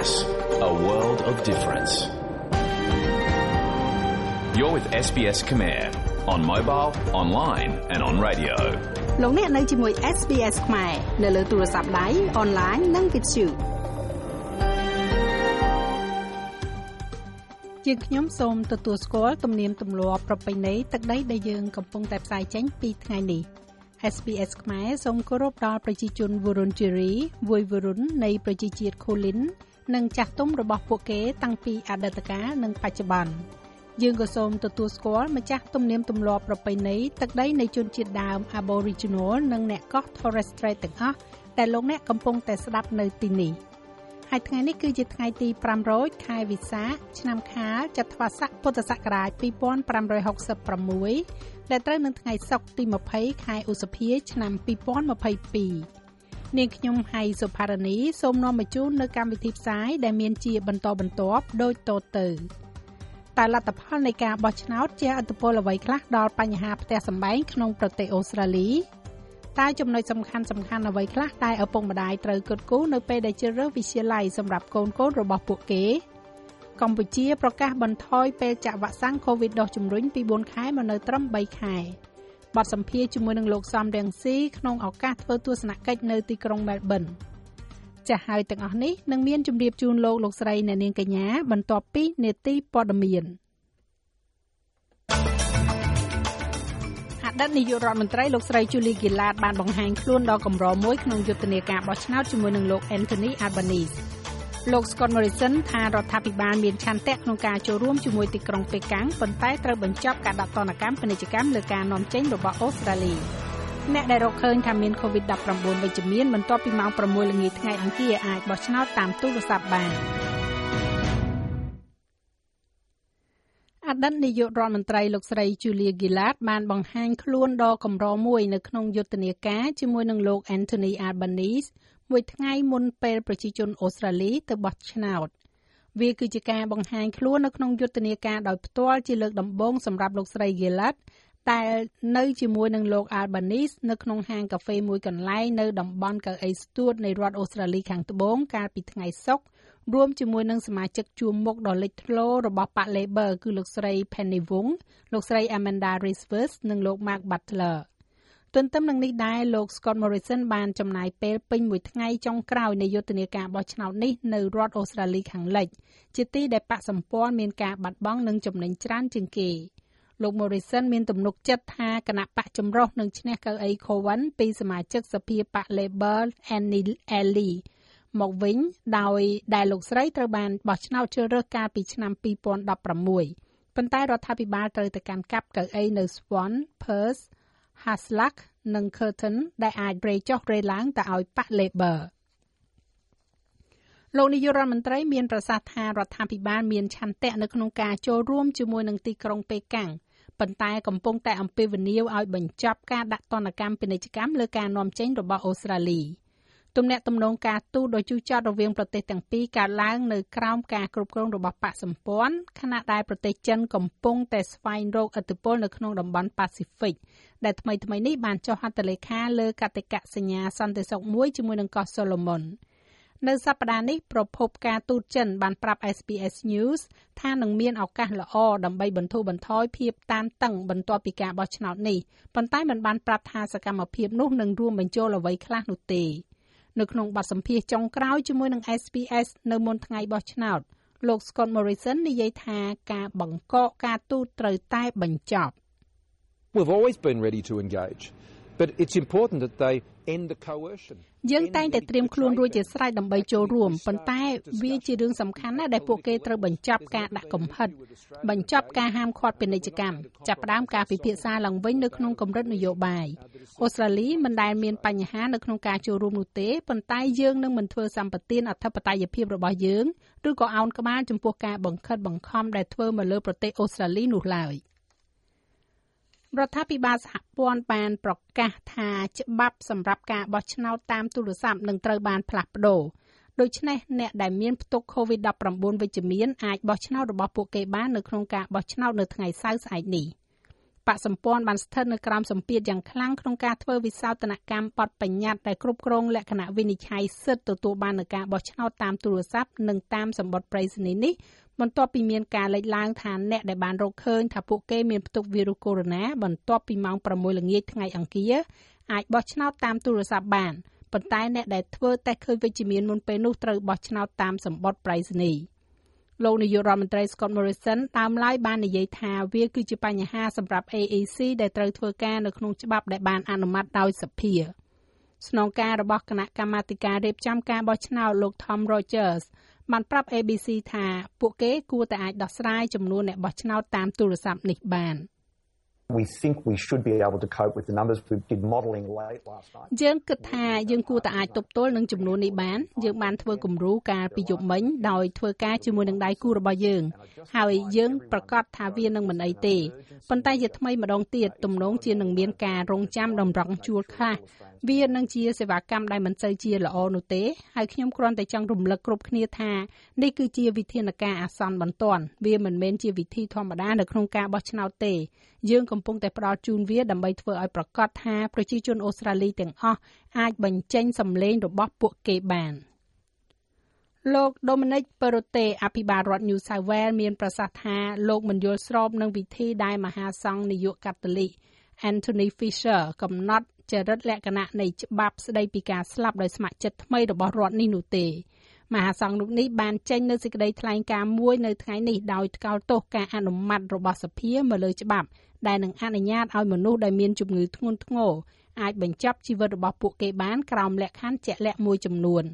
SBS, a world of difference. You're with SBS Khmer on mobile, online and on radio. លោកអ្នកនៅជាមួយ SBS ខ្មែរនៅលើទូរស័ព្ទដៃអនឡាញនិងវិទ្យុជាខ្ញុំសូមទទួលស្គាល់ទំនៀមទម្លាប់ប្រពៃណីទឹកដីដែលយើងកំពុងតែផ្សាយចេញពីថ្ងៃនេះ SPS ខ្មែរសូមគោរពដល់ប្រជាជនវរុនជេរីវយវរុននៃប្រជាជាតិខូលីន និងចាស់ទុំរបស់ពួកគេតាំងពីអតីតកាលនិងបច្ចុប្បន្នយើងក៏សូមទទួលស្គាល់ម្ចាស់ទំនៀមទម្លាប់ប្រពៃណីទឹកដីនៃជនជាតិដើម Aboriginal និងអ្នកកោះ Torres Strait ទាំងអស់ដែលលោកអ្នកកំពុងតែស្ដាប់នៅទីនេះហើយថ្ងៃនេះគឺជាថ្ងៃទី500ខែវិសាខឆ្នាំខាលចត្វាស័កពុទ្ធសករាជ2566ដែលត្រូវនឹងថ្ងៃសុក្រទី20ខែឧសភា ឆ្នាំ2022 នាងខ្ញុំហៃសុផារនីសូមនាំមកជូននៅកម្មវិធីផ្សាយដែលមានជាបន្តបន្ទាប់ដូចតទៅតែលទ្ធផលនៃការបោះឆ្នោតជាអត្តពលអ្វីខ្លះដល់បញ្ហាផ្ទះសម្បែងក្នុងប្រទេសអូស្ត្រាលីតើចំណុចសំខាន់សំខាន់អ្វីខ្លះដែលឪពុកម្ដាយត្រូវគិតគូរនៅពេលដែលជ្រើសរើសវិទ្យាល័យសម្រាប់កូនកូនរបស់ពួកគេកម្ពុជាប្រកាសបន្ថយពេលចាក់វ៉ាក់សាំង COVID ដោះជំរុញពី4ខែមកនៅត្រឹម3ខែ បទសម្ភាសជាមួយនឹងលោកសំរងស៊ីក្នុងឱកាសធ្វើទស្សនកិច្ចនៅទីក្រុងមែលប៊នចាស់ហើយទាំងអស់នេះនឹងមានជម្រាបជូនលោកលោកស្រីអ្នកនាងកញ្ញាបន្ទាប់ពីនេតិព័ត៌មានអតីតនាយករដ្ឋមន្ត្រីលោកស្រី Julie Gillard បានបង្ហាញខ្លួនដល់កម្រមួយក្នុងយុទ្ធនាការបោះឆ្នោតជាមួយនឹងលោក Anthony Albanese លោក Scott Morrison ថារដ្ឋាភិបាលមានឆន្ទៈក្នុងការចូលរួមជាមួយទីក្រុងប៉េកាំងប៉ុន្តែត្រូវបញ្ចប់ការដាក់ទណ្ឌកម្មពាណិជ្ជកម្មលើការនាំចេញរបស់អូស្ត្រាលីអ្នកដែលរកឃើញថាមាន COVID-19 វិជ្ជមានបន្ទាប់ពីម៉ោង6ល្ងាចថ្ងៃអង្គារអាចបោះឆ្នោតតាមទូរស័ព្ទបានអតីតនាយករដ្ឋមន្ត្រីលោកស្រី Julia Gillard បានបង្ហាញខ្លួនដ៏កម្រមួយនៅក្នុងយុទ្ធនាការជាមួយនឹងលោក Anthony Albanese មួយថ្ងៃមុនពេលប្រជាជនអូស្ត្រាលីទៅបោះឆ្នោតវាគឺជាការបង្ហាញខ្លួននៅក្នុងយុទ្ធនាការដោយផ្ទាល់ជាលើកដំបូងសម្រាប់លោកស្រី Gillard តែនៅជាមួយនឹងលោក Albanese នៅក្នុងហាងកាហ្វេមួយកន្លែងនៅតំបន់កៅអីស្ទួតនៃរដ្ឋអូស្ត្រាលីខាងត្បូងកាលពីថ្ងៃសុក្ររួមជាមួយនឹងសមាជិកជួមមុខដ៏លេចធ្លោរបស់ប៉ា Labor គឺលោកស្រី Penny Wong លោកស្រី Amanda Rivers និងលោក Mark Butler ទន្ទឹមនឹងនេះដែរលោក Scott Morrison បានចំណាយពេលពេញមួយថ្ងៃចុងក្រោយនៃយុទ្ធនាការបោះឆ្នោតនេះនៅរដ្ឋអូស្ត្រាលីខាងលិចជាទីដែលបកសម្ព័ន្ធមានការបាត់បង់និងចំណេញច្រើនជាងគេលោក Morrison មានទំនុកចិត្តថាគណៈបកចម្រុះនឹងឈ្នះកៅអី Cowan ពីសមាជិកសភាបក Labor Annie Ellie មកវិញដោយដែលលោកស្រីត្រូវបានបោះឆ្នោតជ្រើសរើសកាលពីឆ្នាំ2016ប៉ុន្តែរដ្ឋាភិបាលត្រូវទៅកាន់កាប់កៅអីនៅ Swan, Perth, Hasluck និង Curtin ដែលអាចរេចុះរេឡើងទៅឲ្យប៉ះ Labor លោកនាយករដ្ឋមន្ត្រីមានប្រសាសន៍ថារដ្ឋាភិបាលមានឆន្ទៈនៅក្នុងការចូលរួមជាមួយនឹងទីក្រុងប៉េកាំងប៉ុន្តែកំពុងតែអំពាវនាវឲ្យបញ្ចប់ការដាក់ទណ្ឌកម្មពាណិជ្ជកម្មលើការនាំចេញរបស់អូស្ត្រាលី។ ទំនាក់ទំនងការទូតដ៏ជូរចត់រវាងប្រទេសទាំងពីរកើតឡើងនៅក្រោមការគ្រប់គ្រងរបស់បកសម្ព័ន្ធខណៈដែលប្រទេសចិនកំពុងតែស្វែងរកឥទ្ធិពលនៅក្នុងតំបន់ប៉ាស៊ីហ្វិកដែលថ្មីថ្មីនេះបានចុះហត្ថលេខាលើកតិកៈសញ្ញាសន្តិសុខមួយជាមួយនឹងកោះសូឡូមុននៅសប្តាហ៍នេះប្រពន្ធការទូតចិនបានប្រាប់ SBS News ថានឹងមានឱកាសល្អដើម្បីបន្ធូរបន្ថយភាពតានតឹងបន្ទាប់ពីការបោះឆ្នោតនេះប៉ុន្តែមិនបានប្រាប់ថាសកម្មភាពនោះនឹងរួមបញ្ចូលអ្វីខ្លះនោះទេ នៅក្នុងបទសម្ភាសចុងក្រោយជាមួយនឹង SPS នៅមុនថ្ងៃបោះឆ្នោតលោក Scott Morrison និយាយថាការបង្កកការទូតត្រូវតែបញ្ចប់ We've always been ready to engage but it's important that they end the coercion យើងតែងតែត្រៀមខ្លួនរួចជាស្រេចដើម្បីចូលរួមប៉ុន្តែវាជារឿងសំខាន់ណាស់ដែលពួកគេត្រូវបញ្ចប់ការដាក់កំហិតបញ្ចប់ការហាមឃាត់ពាណិជ្ជកម្មចាប់ផ្ដើមការពិភាក្សាឡើងវិញនៅក្នុងកម្រិតនយោបាយអូស្ត្រាលីមិនដែលមានបញ្ហានៅក្នុងការចូលរួមនោះទេប៉ុន្តែយើងនឹងមិនធ្វើសម្បទានអធិបតេយ្យភាពរបស់យើងឬក៏អោនក្បាលចំពោះការបង្ខិតបង្ខំដែលធ្វើមកលើប្រទេសអូស្ត្រាលីនោះឡើយ។ រដ្ឋាភិបាលសហព័ន្ធបានប្រកាសថាច្បាប់សម្រាប់ការបោះឆ្នោតតាមទូរស័ព្ទនឹងត្រូវបានផ្លាស់ប្តូរដូច្នេះអ្នកដែលមានផ្ទុក COVID-19 វិជ្ជមានអាចបោះឆ្នោតរបស់ពួកគេបាននៅក្នុងការបោះឆ្នោតនៅថ្ងៃសៅរ៍ស្អែកនេះបបកសម្ព័ន្ធបានស្ថិតនៅក្រោមសម្ពាធយ៉ាងខ្លាំងក្នុងការធ្វើវិសោធនកម្មបទបញ្ញត្តិដែលគ្រប់គ្រងលក្ខណៈវិនិច្ឆ័យសិទ្ធិទទួលបាននូវការបោះឆ្នោតតាមទូរស័ព្ទនិងតាមសម្បត្តិប្រៃសណីនេះ បន្ទាប់ពីមានការលេចឡើងថាអ្នកដែលបានរកឃើញថាពួកគេមានផ្ទុកវីរុសកូវីដ -19 បន្ទាប់ពីម៉ោង6ល្ងាចថ្ងៃអង្គារអាចបោះឆ្នោតតាមទូរស័ព្ទបានប៉ុន្តែអ្នកដែលធ្វើតេស្តឃើញវិជ្ជមានមុនពេលនោះត្រូវបោះឆ្នោតតាមសម្បត្តិប្រៃសណីលោកនាយករដ្ឋមន្ត្រី Scott Morrison ដើមឡើយបាននិយាយថាវាគឺជាបញ្ហាសម្រាប់ AEC ដែលត្រូវធ្វើការនៅក្នុងច្បាប់ដែលបានអនុម័តដោយសភាស្នងការរបស់គណៈកម្មាធិការរៀបចំការបោះឆ្នោតលោក Tom Rogers បានប្រាប់ ABC ថាពួកគេគួរតែអាចដោះស្រាយចំនួនអ្នកបោះឆ្នោតតាមទូរស័ព្ទនេះបាន។ we think we should be able to cope with the numbers we did modeling late last night យើងគិតថាយើងគួរតែអាចទប់ទល់នឹងចំនួននេះបានយើងបានធ្វើគំរូកាលពីយប់មិញដោយធ្វើការជាមួយនឹងដៃគូរបស់យើង ហើយយើងប្រកាសថាវានឹងមិនអីទេប៉ុន្តែជាថ្មីម្ដងទៀតទំនងជានឹងមានការរងចាំតម្រង់ជួលខ្លះវានឹងជាសេវាកម្មដែលមិនសូវជាល្អនោះទេហើយខ្ញុំគ្រាន់តែចង់រំលឹកគ្រប់គ្នាថានេះគឺជាវិធានការអាសន្នបន្ទាន់វាមិនមែនជាវិធីធម្មតានៅក្នុងការបោះឆ្នោតទេ យើងកំពុងតែផ្ដល់ជូនវាដើម្បីធ្វើឲ្យប្រកាសថាប្រជាជនអូស្ត្រាលីទាំងអស់អាចបញ្ចេញសម្លេងរបស់ពួកគេបានលោក Dominic Perrottet អភិបាលរដ្ឋ New South Wales មានប្រសាសន៍ថាលោកមិនយល់ស្របនឹងវិធីដែលមហាសង្ឃនាយកកាតូលិក Anthony Fisher កំណត់ចរិតលក្ខណៈនៃច្បាប់ស្តីពីការស្លាប់ដោយស្ម័គ្រចិត្តថ្មីរបស់រដ្ឋនេះនោះទេមហាសង្ឃលោកនេះបានចេញនៅសេចក្តីថ្លែងការណ៍មួយនៅថ្ងៃនេះដោយថ្កោលទោសការអនុម័តរបស់សភាមកលើច្បាប់ ដែលនឹងអនុញ្ញាតឲ្យមនុស្សដែលមានជំងឺធ្ងន់ធ្ងរអាចបញ្ចប់ជីវិតរបស់ពួកគេបានក្រោមលក្ខខណ្ឌជាក់លាក់មួយចំនួន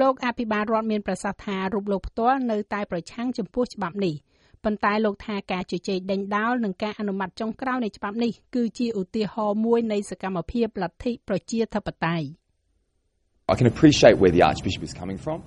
លោកអភិបាលរដ្ឋមានប្រសាសន៍ថារូបលោកផ្ទាល់នៅតែប្រឆាំងចំពោះច្បាប់នេះប៉ុន្តែលោកថាការជជែកដេញដោលនិងការអនុម័តចុងក្រោយនៃច្បាប់នេះគឺជាឧទាហរណ៍មួយនៃសកម្មភាពលទ្ធិប្រជាធិបតេយ្យ I can appreciate where the archbishop is coming from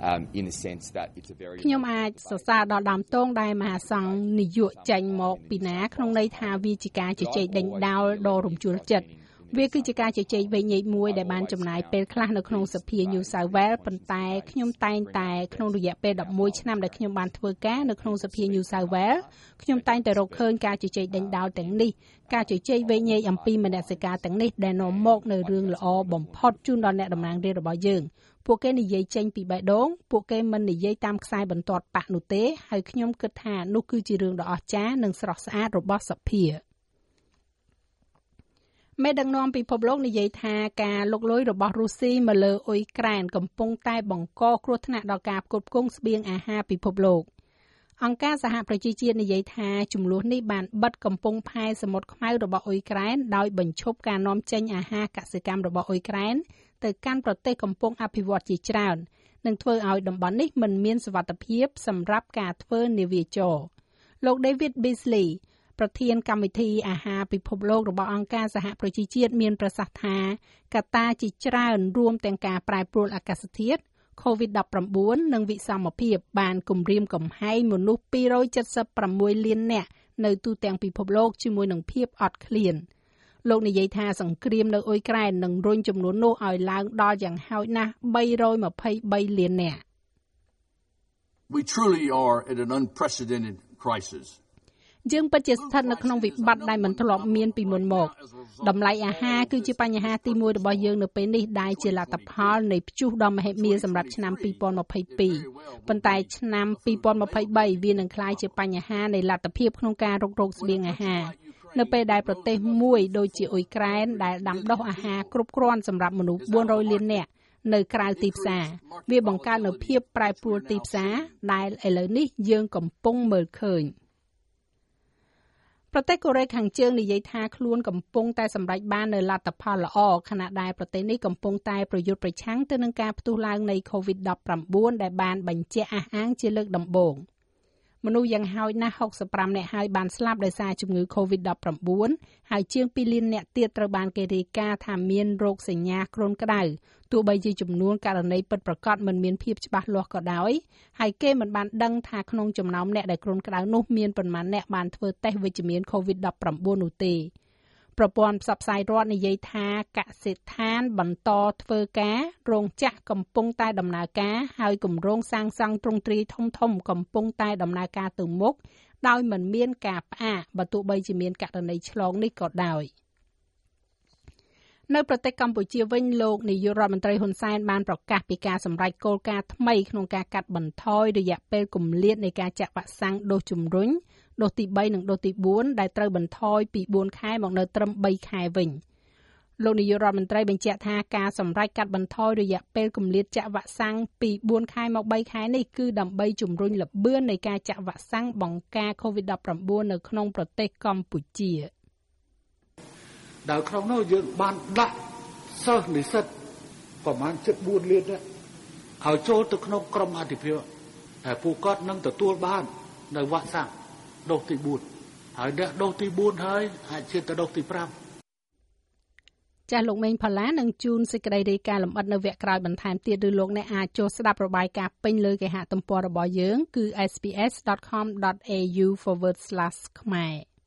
um in the sense that it's a very ខ្ញុំអាចសរសើរដល់ដើមតងដែលមហាសង្ឃនយោជចេញមកពីណាក្នុងន័យថាវាជាការជជែកដេញដោលដ៏រំជួលចិត្តវាគឺជាការជជែកវែងញែកមួយដែលបានចំណាយពេលខ្លះនៅក្នុងសភា New South Wales ប៉ុន្តែខ្ញុំតែងតែក្នុងរយៈពេល11ឆ្នាំដែលខ្ញុំបានធ្វើការនៅក្នុងសភា New South Wales ខ្ញុំតែងតែរកឃើញការជជែកដេញដោលទាំងនេះការជជែកវែងញែកអំពីមនសិការទាំងនេះដែលនាំមកនៅរឿងល្អបំផុតជូនដល់អ្នកតំណាងរាស្ត្ររបស់យើង ពួកគេនិយាយចេញពីបេះដូងពួកគេមិននិយាយតាមខ្សែបន្ទាត់ប៉ាក់នោះទេហើយខ្ញុំគិតថានោះគឺជារឿងដ៏អស្ចារ្យនិងស្រស់ស្អាតរបស់សភាមេដឹកនាំពិភពលោកនិយាយថាការលុកលុយរបស់រុស្ស៊ីមកលើអ៊ុយក្រែនកំពុងតែបង្កគ្រោះថ្នាក់ដល់ការផ្គត់ផ្គង់ស្បៀងអាហារពិភពលោកអង្គការសហប្រជាជាតិនិយាយថាចំនួននេះបានបិទកំពង់ផែសមុទ្រខ្មៅរបស់អ៊ុយក្រែនដោយបញ្ឈប់ការនាំចេញអាហារកសិកម្មរបស់អ៊ុយក្រែន ទៅកាន់ប្រទេសកំពុងអភិវឌ្ឍជាច្រើននិងធ្វើឲ្យតំបន់នេះមិនមានសុវត្ថិភាពសម្រាប់ការធ្វើនាវាចរលោក David Beasley ប្រធានកម្មវិធីអាហារពិភពលោករបស់អង្គការសហប្រជាជាតិមានប្រសាសន៍ថាកត្តាជាច្រើនរួមទាំងការប្រែប្រួលអាកាសធាតុ COVID-19 និងវិសមភាពបានគំរាមកំហែងមនុស្ស276លាននាក់នៅទូទាំងពិភពលោកជាមួយនឹងភាពអត់ឃ្លាន លោកនិយាយថាសង្គ្រាមនៅអ៊ុយក្រែននឹងរុញចំនួននោះឲ្យឡើងដល់យ៉ាងហោចណាស់323លាននាក់ We truly are at an unprecedented crisis យើងពិតជាស្ថិតនៅក្នុងវិបត្តិដែលមិនធ្លាប់មានពីមុនមកតម្លៃអាហារគឺជាបញ្ហាទី1របស់យើងនៅពេលនេះដែលជាលទ្ធផលនៃព្យុះដ៏មហិមាសម្រាប់ឆ្នាំ2022ប៉ុន្តែឆ្នាំ2023វានឹងក្លាយជាបញ្ហានៃលទ្ធភាពក្នុងការរករោគស្បៀងអាហារ នៅពេលដែលប្រទេសមួយដូចជាអ៊ុយក្រែនដែលដាំដុះអាហារគ្រប់គ្រាន់សម្រាប់មនុស្ស400លាននាក់នៅក្រៅទីផ្សារវាបង្កើតនូវភាពប្រែប្រួលទីផ្សារដែលឥឡូវនេះយើងកំពុងមើលឃើញ។ប្រទេសកូរ៉េខាងជើងនិយាយថាខ្លួនកំពុងតែសម្រេចបាននូវលទ្ធផលល្អខណៈដែលប្រទេសនេះកំពុងតែប្រយុទ្ធប្រឆាំងទៅនឹងការផ្ទុះឡើងនៃ COVID-19 ដែលបានបញ្ជាក់អះអាងជាលើកដំបូង។ មនុស្សយ៉ាងហោចណាស់65នាក់ហើយបានស្លាប់ដោយសារជំងឺ Covid-19 ហើយជាង2លាននាក់ទៀតត្រូវបានគេរាយការណ៍ថាមានរោគសញ្ញាគ្រុនក្តៅទោះបីជាចំនួនករណីពិតប្រាកដមិនមានភាពច្បាស់លាស់ក៏ដោយហើយគេមិនបានដឹងថាក្នុងចំណោមអ្នកដែលគ្រុនក្តៅនោះមានប៉ុន្មានអ្នកបានធ្វើតេស្តវិជ្ជមាន Covid-19 នោះទេ ប្រព័ន្ធផ្សព្វផ្សាយរដ្ឋនិយាយថាកសិដ្ឋានបន្តធ្វើការរោងចក្រកំពុងតែដំណើរការហើយគម្រោងសាងសង់ទ្រង់ទ្រាយធំធំកំពុងតែដំណើរការទៅមុខដោយមិនមានការផ្អាកបើទោះបីជាមានករណីឆ្លងនេះក៏ដោយ នៅប្រទេសកម្ពុជាវិញលោកនាយករដ្ឋមន្ត្រីហ៊ុនសែនបានប្រកាសពីការសម្រេចគោលការណ៍ថ្មីក្នុងការកាត់បន្ថយរយៈពេលគម្លាតនៃការចាក់វ៉ាក់សាំងដូសជំរុញដូសទី3និងដូសទី4ដែលត្រូវបន្ថយពី4ខែមកនៅត្រឹម3ខែវិញ។លោកនាយករដ្ឋមន្ត្រីបញ្ជាក់ថាការសម្រេចកាត់បន្ថយរយៈពេលគម្លាតចាក់វ៉ាក់សាំងពី4ខែមក3ខែនេះគឺដើម្បីជំរុញល្បឿននៃការចាក់វ៉ាក់សាំងបង្ការ COVID-19 នៅក្នុងប្រទេសកម្ពុជា ដែលក្នុងនោះយើងបានដាក់សិស្សនិស្សិតប្រមាណ74លាននេះឲ្យចូលទៅក្នុងក្រុមអធិភាពតែពួកគាត់នឹងទទួលបាននៅវ៉ាក់សាំងដូសទី4ហើយអ្នកដូសទី4ហើយអាចជាទៅដូសទី5ចាស់លោកមេងផល្លានឹងជូនសេចក្តីរាយការណ៍លម្អិតនៅវគ្គក្រោយបន្ថែមទៀតឬលោកអ្នកអាចចូលស្ដាប់របាយការណ៍ពេញលើគេហទំព័ររបស់យើងគឺ sps.com.au/ ខ្មែរ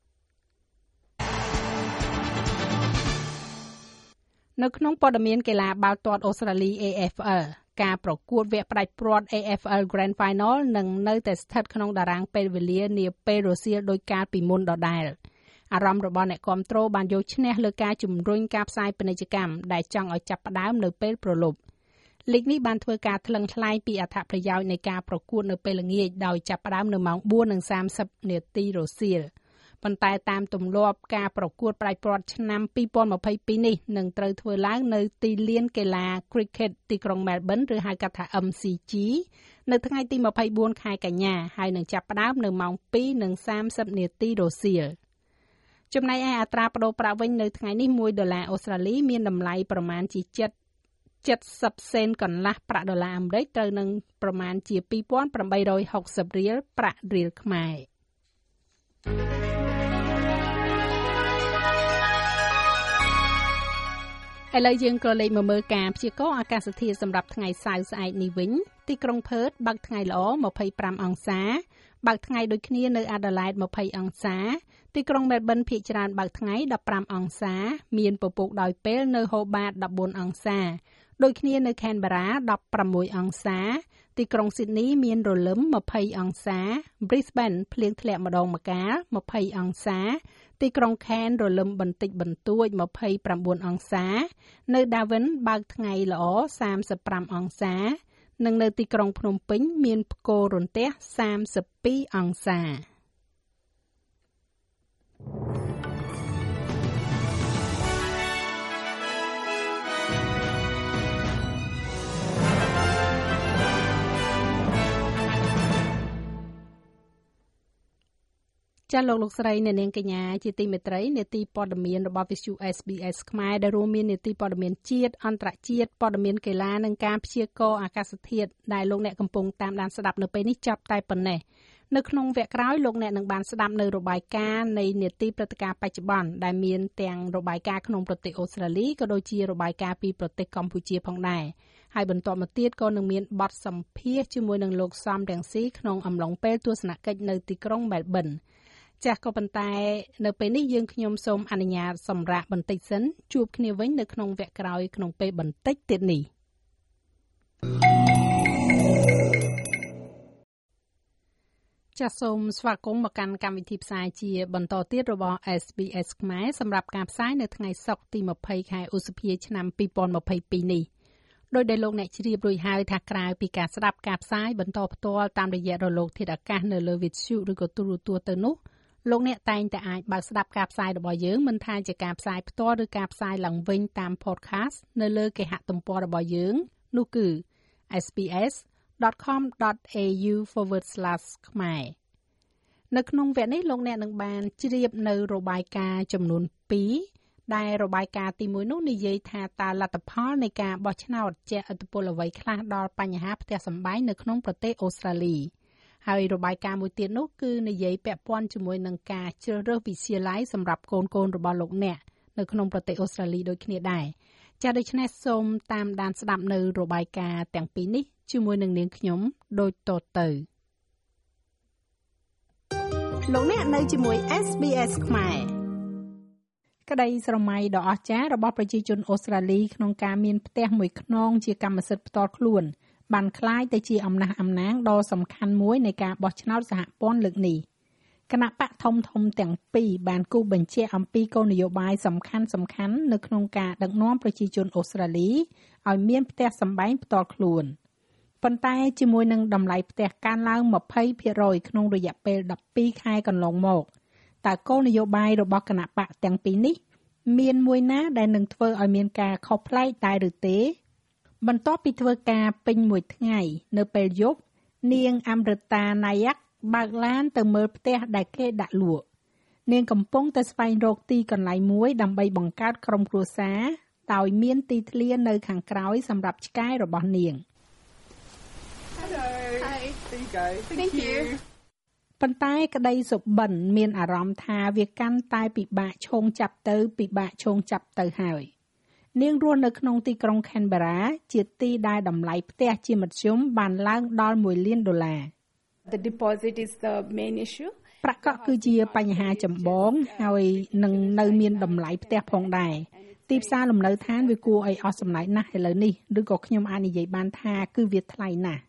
នៅក្នុងព័ត៌មានកីឡាបាល់ទាត់អូស្ត្រាលី AFL ការប្រកួតវគ្គផ្ដាច់ព្រាត់ AFL Grand Final នឹងនៅតែស្ថិតក្នុងតារាងពេលវេលានាពេលរសៀលដោយកាលពីមុនដដែល។អារម្មណ៍របស់អ្នកគ្រប់គ្រងបានយកឈ្នះលើការជំរុញការផ្សាយពាណិជ្ជកម្មដែលចង់ឲ្យចាប់ផ្ដើមនៅពេលប្រលប់លីកនេះបានធ្វើការថ្លឹងថ្លែងពីអត្ថប្រយោជន៍នៃការប្រកួតនៅពេលល្ងាចដោយចាប់ផ្ដើមនៅម៉ោង4:30នាទីរសៀល ប៉ុន្តែតាមទម្លាប់ការប្រកួតផ្ដាច់ព្រាត់ឆ្នាំ2022នេះនឹងត្រូវធ្វើឡើងនៅទីលានកីឡា Cricket ទីក្រុង Melbourne ឬហៅកាត់ថា MCG នៅថ្ងៃទី24ខែកញ្ញាហើយនឹងចាប់ផ្ដើមនៅម៉ោង2:30នាទីរសៀល។ចំណែកឯអត្រាប្តូរប្រាក់វិញនៅថ្ងៃនេះ1ដុល្លារអូស្ត្រាលីមានតម្លៃប្រមាណជា7 70សេនកន្លះប្រាក់ដុល្លារអាមេរិកត្រូវនឹងប្រមាណជា2860រៀលប្រាក់រៀលខ្មែរ ឥឡូវយើងក៏លេខមកមើលការព្យាករណ៍អាកាសធាតុសម្រាប់ថ្ងៃសៅរ៍ស្អែកនេះវិញទីក្រុងផឺតបើកថ្ងៃល្អ25អង្សាបើកថ្ងៃដូចគ្នានៅអាដាលេដ20អង្សាទីក្រុងមែលប៊នភាគច្រើនបើកថ្ងៃ15អង្សា មានពពកដោយពេលនៅហូបាត14អង្សាដូចគ្នានៅខេនបារ៉ា16អង្សា ទីក្រុងស៊ីដនីមានរលឹម20អង្សា Brisbane ភ្លៀងធ្លាក់ម្ដងម្កាល20អង្សា ទីក្រុងខេនរលឹមបន្តិចបន្តួច29អង្សា នៅ Darwin បើកថ្ងៃល្អ35អង្សា និងនៅទីក្រុងភ្នំពេញមានផ្គររន្ទះ32អង្សា ចាលោកលោកស្រីអ្នកនាងកញ្ញាជាទីមេត្រីនេតិព័ត៌មានរបស់ Visu SBS ខ្មែរដែលរួមមាននេតិព័ត៌មានជាតិអន្តរជាតិព័ត៌មានកីឡានិងការព្យាករណ៍អាកាសធាតុដែលលោកអ្នកកំពុងតាមដានស្ដាប់នៅពេលនេះចាប់តែប៉ុណ្ណេះនៅក្នុងវគ្គក្រោយលោកអ្នកនឹងបានស្ដាប់នៅរបាយការណ៍នៃនេតិព្រឹត្តិការណ៍បច្ចុប្បន្នដែលមានទាំងរបាយការណ៍ក្នុងប្រទេសអូស្ត្រាលីក៏ដូចជារបាយការណ៍ពីប្រទេសកម្ពុជាផងដែរហើយបន្តមកទៀតក៏នឹងមានបទសម្ភាសជាមួយនឹងលោកសំរងស៊ីក្នុងអំឡុងពេលទស្សនកិច្ចនៅទីក្រុងមែលប៊ន ចាស់ក៏ប៉ុន្តែនៅពេលនេះយើងខ្ញុំសូមអនុញ្ញាតសម្រាប់បន្តិចសិនជួបគ្នាវិញនៅក្នុងវគ្គក្រោយក្នុងពេលបន្តិចទៀតនេះចាសសូមស្វាគមន៍មកកាន់កម្មវិធីផ្សាយជាបន្តទៀតរបស់ SBS ខ្មែរសម្រាប់ការផ្សាយនៅថ្ងៃសុក្រទី20ខែឧសភាឆ្នាំ2022នេះដោយដែលលោកអ្នកជ្រាបរួចហើយថាក្រៅពីការស្ដាប់ការផ្សាយបន្តផ្ទាល់តាមរយៈរលកធាតុអាកាសនៅលើវិទ្យុឬក៏ទូរទស្សន៍ទៅនោះ លោកអ្នកតែងតែអាចបើកស្ដាប់ការផ្សាយរបស់យើងមិនថាជាការផ្សាយផ្ទាល់ឬការផ្សាយឡើងវិញតាម podcast នៅលើគេហទំព័ររបស់យើងនោះគឺ sps.com.au/ ខ្មែរនៅក្នុងវគ្គនេះលោកអ្នកនឹងបានជ្រាបនៅរបាយការណ៍ចំនួន2ដែលរបាយការណ៍ទី1នោះនិយាយថាតើលទ្ធផលនៃការបោះឆ្នោតជាឥទ្ធិពលអ្វីខ្លះដល់បញ្ហាផ្ទះសម្បែងនៅក្នុងប្រទេសអូស្ត្រាលី។ ហើយរបាយការណ៍មួយទៀតនោះគឺនិយាយពាក់ព័ន្ធជាមួយនឹងការជ្រើសរើសវិទ្យាល័យសម្រាប់កូនកូនរបស់លោកអ្នកនៅក្នុងប្រទេសអូស្ត្រាលីដូចគ្នាដែរចា៎ដូច្នេះសូមតាមដានស្ដាប់នៅរបាយការណ៍ទាំងពីរនេះជាមួយនឹងនាងខ្ញុំដូចតទៅលោកអ្នកនៅជាមួយ SBS ខ្មែរក្តីស្រមៃដ៏អស្ចារ្យរបស់ប្រជាជនអូស្ត្រាលីក្នុងការមានផ្ទះមួយខ្នងជាកម្មសិទ្ធិផ្ទាល់ខ្លួន បានคล้ายទៅជាអំណះអំណាងដ៏សំខាន់មួយនៃការបោះឆ្នោតសហព័ន្ធលើកនេះ គណៈបកធំធំទាំងពីរបានគូបញ្ជាក់អំពីគោលនយោបាយសំខាន់សំខាន់នៅក្នុងការដឹកនាំប្រជាជនអូស្ត្រាលីឲ្យមានផ្ទះសម្បែងផ្ទាល់ខ្លួនប៉ុន្តែជាមួយនឹងតម្លៃផ្ទះកើនឡើង20%ក្នុងរយៈពេល12ខែកន្លងមកតើគោលនយោបាយរបស់គណៈបកទាំងពីរនេះ មានមួយណាដែលនឹងធ្វើឲ្យមានការខុសប្លែកដែរឬទេ បន្ទាប់ពីធ្វើការពេញមួយថ្ងៃ នៅពេលយប់នាងអមរតាណាយ៉ាក់បើកឡានទៅមើលផ្ទះដែលគេដាក់លក់នាងកំពុងតែស្វែងរកទីកន្លែងមួយដើម្បីបង្កើតក្រុមគ្រួសារដោយមានទីធ្លានៅខាងក្រោយសម្រាប់ឆ្កែរបស់នាង Hello. Hi. There you go. Thank, Thank you. ប៉ុន្តែក្តីសុបិនមានអារម្មណ៍ថាវាកាន់តែពិបាកឈោងចាប់ទៅពិបាកឈោងចាប់ទៅហើយ នាងរស់នៅក្នុងទីក្រុង Canberra ជាទីដែលតម្លៃផ្ទះជាមធ្យមបានឡើងដល់1លានដុល្លារ The deposit is the main issue. ប្រាក់កក់គឺជាបញ្ហាចម្បងហើយនឹងនៅមានតម្លៃផ្ទះផងដែរទីផ្សារលំនៅឋានវាគួរឲ្យអស់សំណើចណាស់ឥឡូវនេះឬក៏ខ្ញុំអាចនិយាយបានថាគឺវាថ្លៃណាស់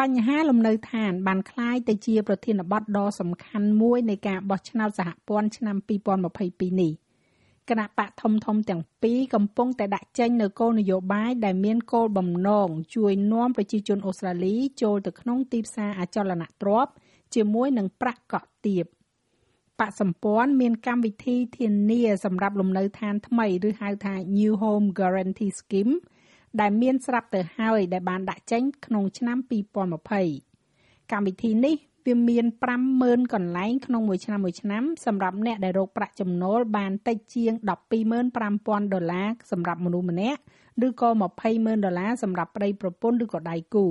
បញ្ហាលំនៅឋានបានคล้ายទៅជាប្រធានបទដ៏សំខាន់មួយនៃការបោះឆ្នោតសហព័ន្ធឆ្នាំ2022នេះ គណៈបកធំធំទាំងពីរកំពុងតែដាក់ចេញនូវគោលនយោបាយដែលមានគោលបំណងជួយនាំប្រជាជនអូស្ត្រាលីចូលទៅក្នុងទីផ្សារអចលនទ្រព្យជាមួយនឹងប្រាក់កក់ទាបបកសម្ព័ន្ធមានកម្មវិធីធានាសម្រាប់លំនៅឋានថ្មីឬហៅថា New Home Guarantee Scheme ដែលមានស្រាប់ទៅហើយដែលបានដាក់ចេញក្នុងឆ្នាំ2020កម្មវិធីនេះ វាមាន50,000កន្លែងក្នុងមួយឆ្នាំមួយឆ្នាំសម្រាប់អ្នកដែលរកប្រាក់ចំណូលបានតិចជាង125,000ដុល្លារសម្រាប់មនុស្សម្នាក់ឬក៏20,000ដុល្លារសម្រាប់ប្តីប្រពន្ធឬក៏ដៃគូ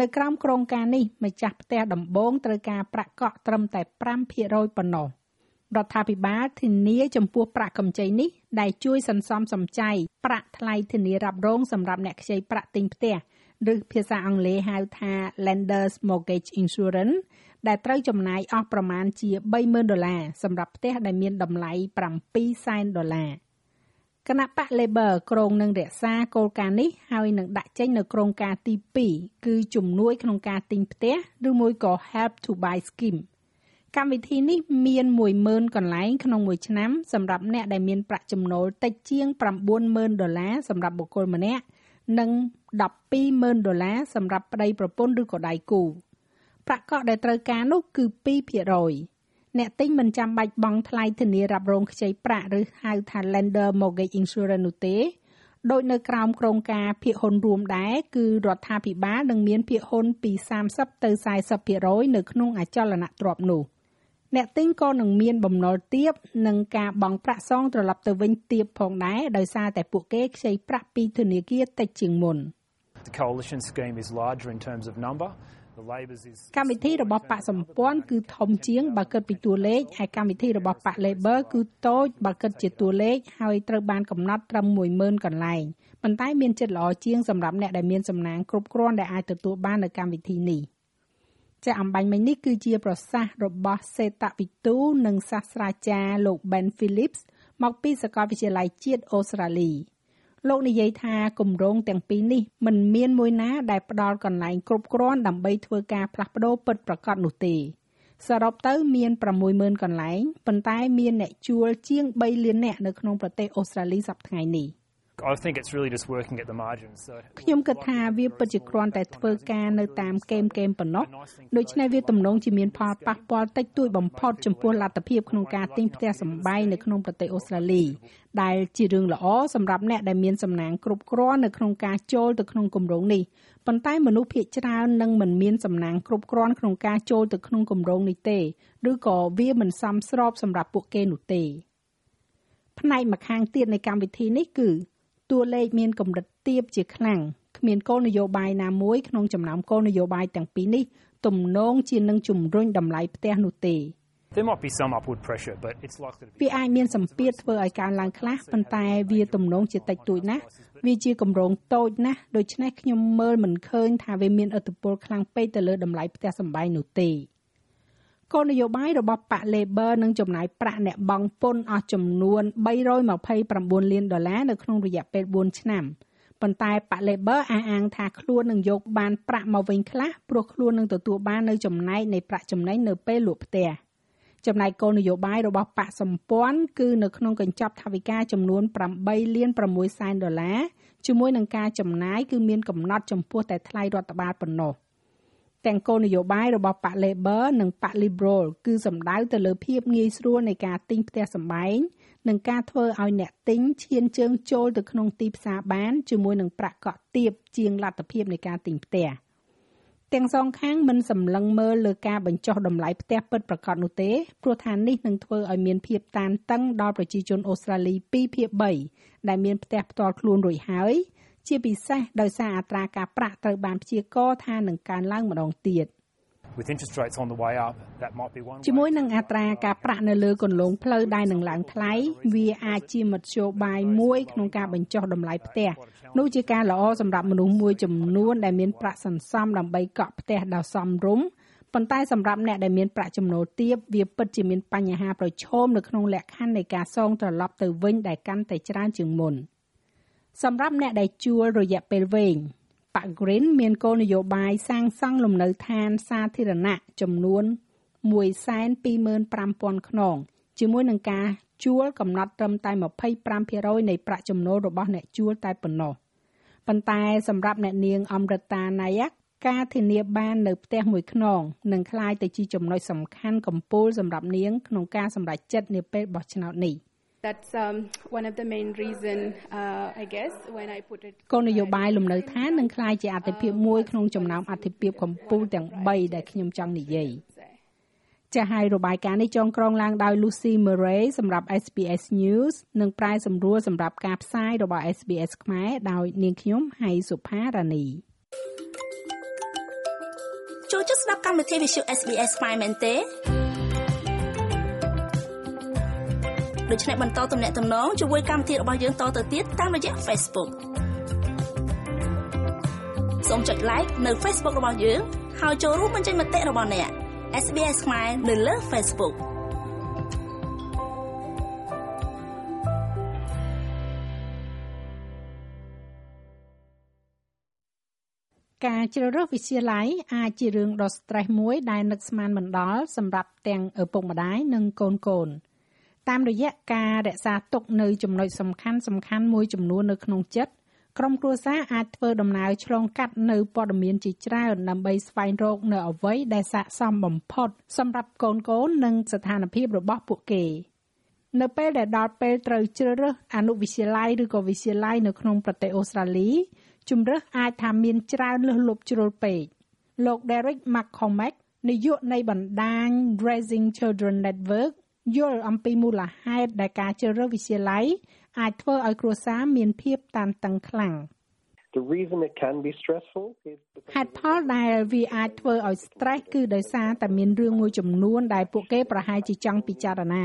នៅក្រោមក្រងការនេះម្ចាស់ផ្ទះដំបងត្រូវការប្រាក់កក់ត្រឹមតែ5%ប៉ុណ្ណោះរដ្ឋាភិបាលធានាចំពោះប្រាក់កម្ចីនេះដែលជួយសន្សំសំចៃប្រាក់ថ្លៃធានារ៉ាប់រងសម្រាប់អ្នកខ្ចីប្រាក់ទិញផ្ទះ ឬភាសាអង់គ្លេសហៅថា Lenders Mortgage Insurance ដែលត្រូវចំណាយអស់ប្រមាណជា30,000ដុល្លារសម្រាប់ផ្ទះដែលមានតម្លៃ7សែនដុល្លារគណៈបក Labor ក្រុងនឹងរក្សាគោលការណ៍នេះហើយនឹងដាក់ចេញនៅក្រងការទី2គឺជំនួយក្នុងការទិញផ្ទះឬមួយក៏ Help to Buy Scheme កម្មវិធីនេះមាន10000កន្លែងក្នុងមួយឆ្នាំសម្រាប់អ្នកដែលមានប្រាក់ចំណូលតិចជាង90000ដុល្លារសម្រាប់បុគ្គលម្នាក់ និង120,000ដុល្លារសម្រាប់ប្តីប្រពន្ធឬក៏ដៃគូប្រាក់កក់ដែលត្រូវការនោះគឺ2%អ្នកទិញមិនចាំបាច់បង់ថ្លៃធានារ៉ាប់រងខ្ចីប្រាក់ឬហៅថា lender mortgage insurance នោះទេដោយនៅក្រោមក្រមការភាគហ៊ុនរួមដែរគឺរដ្ឋាភិបាលនឹងមានភាគហ៊ុនពី30ទៅ40%នៅក្នុងអចលនទ្រព្យនោះ។ អ្នកទិញក៏នឹងមានបំណុលទាបនិងការបង់ប្រាក់សងត្រឡប់ទៅវិញទាបផងដែរដោយសារតែពួកគេខ្ចីប្រាក់ពីធនាគារតិចជាងមុន The coalition scheme is larger in terms of number. កម្មវិធីរបស់បកសម្ព័ន្ធគឺធំជាងបើគិតពីតួលេខហើយកម្មវិធីរបស់បក Labor គឺតូចបើគិតជាតួលេខហើយត្រូវបានកំណត់ត្រឹម10000កន្លែងប៉ុន្តែមានចិត្តល្អជាងសម្រាប់អ្នកដែលមានសំណាងគ្រប់គ្រាន់ដែលអាចទទួលបាននៅកម្មវិធីនេះ។ ចាអំបញ្ញមិញនេះគឺជាប្រសាសន៍របស់សេតវិទូនិងសាស្ត្រាចារ្យលោក Ben Phillips មកពីសាកលវិទ្យាល័យជាតិអូស្ត្រាលីលោកនិយាយថាគម្រោងទាំងពីរនេះមិនមានមួយណាដែលផ្ដល់កន្លែងគ្រប់គ្រាន់ដើម្បីធ្វើការផ្លាស់ប្ដូរពិតប្រាកដនោះទេសរុបទៅមាន60000កន្លែងប៉ុន្តែមានអ្នកជួលជាង3លាននាក់នៅក្នុងប្រទេសអូស្ត្រាលីសប្តាហ៍នេះ។ I think it's really just working at the margins. So ខ្ញុំគិតថាវាពិតជាគ្រាន់តែធ្វើការនៅតាមគែមគែមប៉ុណ្ណោះដូច្នេះវាទំនងជាមានផលប៉ះពាល់តិចតួចបំផុតចំពោះលទ្ធភាពក្នុងការទិញផ្ទះសម្បែងនៅក្នុងប្រទេសអូស្ត្រាលីដែលជារឿងល្អសម្រាប់អ្នកដែលមានសំណាងគ្រប់គ្រាន់នៅក្នុងការចូលទៅក្នុងគម្រោងនេះប៉ុន្តែមនុស្សភាគច្រើននឹងមិនមានសំណាងគ្រប់គ្រាន់ក្នុងការចូលទៅក្នុងគម្រោងនេះទេឬក៏វាមិនសមស្របសម្រាប់ពួកគេនោះទេផ្នែកម្ខាងទៀតនៃកម្មវិធីនេះគឺ តួលេខមានកម្រិតទាបជាខ្លាំងគ្មានគោលនយោបាយណាមួយក្នុងចំណោមគោលនយោបាយទាំងពីរនេះទំនងជានឹងជំរុញតម្លៃផ្ទះនោះទេ There might be some upward pressure but it's likely to be វាអាចមានសម្ពាធធ្វើឲ្យកើនឡើងខ្លះប៉ុន្តែវាទំនងជាតិចតួចណាស់វាជាកម្រងតូចណាស់ដូច្នេះខ្ញុំមើលមិនឃើញថាវាមានឥទ្ធិពលខ្លាំងពេកទៅលើតម្លៃផ្ទះសម្បែងនោះទេ គោលនយោបាយរបស់បក Labor នឹងចំណាយប្រាក់អ្នកបង់ពន្ធអស់ចំនួន329លានដុល្លារនៅក្នុងរយៈពេល4ឆ្នាំប៉ុន្តែបក Labor អះអាងថាខ្លួននឹងយកបានប្រាក់មកវិញខ្លះព្រោះខ្លួននឹងទទួលបាននៅចំណែកនៃប្រាក់ចំណេញនៅពេលលក់ផ្ទះចំណែកគោលនយោបាយរបស់បកសម្ព័ន្ធគឺនៅក្នុងកញ្ចប់ថវិកាចំនួន8លាន6សែនដុល្លារជាមួយនឹងការចំណាយគឺមានកំណត់ចំពោះតែថ្លៃរដ្ឋបាលប៉ុណ្ណោះ ទាំងគោលនយោបាយរបស់បក Labor និងបក Liberal គឺសំដៅទៅលើភាពងាយស្រួលនៃការទិញផ្ទះសម្បែងនិងការធ្វើឲ្យអ្នកទិញឈានជើងចូលទៅក្នុងទីផ្សារបានជាមួយនឹងប្រាក់កក់ទាបជាងលទ្ធភាពនៃការទិញផ្ទះ។ទាំងសងខាងមិនសម្លឹងមើលលើការបញ្ចុះតម្លៃផ្ទះពិតប្រាកដនោះទេព្រោះថានេះនឹងធ្វើឲ្យមានភាពតានតឹងដល់ប្រជាជនអូស្ត្រាលី2ភាគ3ដែលមានផ្ទះផ្ទាល់ខ្លួនរួចហើយ ជាពិសេសដោយសារអត្រាការប្រាក់ត្រូវបានព្យាករណ៍ថានឹងកើនឡើងម្ដងទៀត។ with interest rates on the way up that might be one ជាមួយនឹងអត្រាការប្រាក់នៅលើគន្លងផ្លូវដែលនឹងឡើងថ្លៃវាអាចជាមធ្យោបាយមួយក្នុងការបញ្ចុះតម្លៃផ្ទះនោះជាការល្អសម្រាប់មនុស្សមួយចំនួនដែលមានប្រាក់សន្សំដើម្បីកក់ផ្ទះដ៏សមរម្យប៉ុន្តែសម្រាប់អ្នកដែលមានប្រាក់ចំណូលទាបវាពិតជាមានបញ្ហាប្រឈមនៅក្នុងលក្ខខណ្ឌនៃការសងត្រឡប់ទៅវិញដែលកាន់តែច្រើនជាងមុន សម្រាប់អ្នកដែលជួលរយៈពេលវែងប៉ា Green មានគោលនយោបាយសាងសង់លំនៅឋានសាធារណៈចំនួន125,000ខ្នងជាមួយនឹងការជួលកំណត់ត្រឹមតែ25%នៃប្រាក់ចំណូលរបស់អ្នកជួលតែប៉ុណ្ណោះប៉ុន្តែសម្រាប់អ្នកនាងអមរតាណាយ៉ាក់ការធានាបាននៅផ្ទះមួយខ្នងនឹងក្លាយទៅជាចំណុចសំខាន់កំពូលសម្រាប់នាងក្នុងការសម្រេចចិត្តនាពេលបោះឆ្នោតនេះ។ That's um, one of the main reason uh, I guess when I put it គោលនយោបាយលំនៅឋាននឹងក្លាយជាអតិភិបមួយក្នុងចំណោមអតិភិបកម្ពុជាទាំង3ដែលខ្ញុំចង់និយាយចាស់ហើយរបាយការណ៍នេះចងក្រងឡើងដោយ Lucy Murray សម្រាប់ SBS News និងប្រាយសម្រួលសម្រាប់ការផ្សាយរបស់ SBS ខ្មែរដោយនាងខ្ញុំហៃសុផារ៉ានីចូលចិត្តស្ដាប់កម្មវិធី Visual SBS ខ្មែរមែនទេ ដូច្នេះបន្តទំនាក់ទំនងជាមួយកម្មវិធីរបស់យើងតទៅទៀតតាមរយៈ Facebook សូមចុច like នៅ Facebook របស់យើងហើយចូលរួមបញ្ចេញមតិរបស់អ្នក SBS ខ្មែរនៅលើ Facebook ការជ្រើសរើសវិទ្យាល័យអាចជារឿងដ៏ stress មួយដែលនឹកស្មានមិនដល់សម្រាប់ទាំងឪពុកម្ដាយនិងកូនកូន។ តាមរយៈការរក្សាទុកនៅចំណុចសំខាន់សំខាន់មួយចំនួននៅក្នុងចិត្តក្រុមគ្រួសារអាចធ្វើដំណើរឆ្លងកាត់នៅព័ត៌មានជាច្រើនដើម្បីស្វែងរកនៅអ្វីដែលស័ក្តិសមបំផុតសម្រាប់កូនកូននិងស្ថានភាពរបស់ពួកគេនៅពេលដែលដល់ពេលត្រូវជ្រើសរើសអនុវិទ្យាល័យឬក៏វិទ្យាល័យនៅក្នុងប្រទេសអូស្ត្រាលីជំរើសអាចថាមានច្រើនលើសលប់ជ្រុលពេកលោក Derek McCormack នាយកនៃបណ្ដាញ Raising Children Network យល់អំពីមូលហេតុដែលការជ្រើសរើសវិទ្យាល័យអាចធ្វើឲ្យគ្រួសារមានភាពតានតឹងខ្លាំង The reason it can be stressful is ហេតុផលដែលវាអាចធ្វើឲ្យ stress គឺដោយសារតែមានរឿងមួយចំនួនដែលពួកគេប្រហែលជាចង់ពិចារណា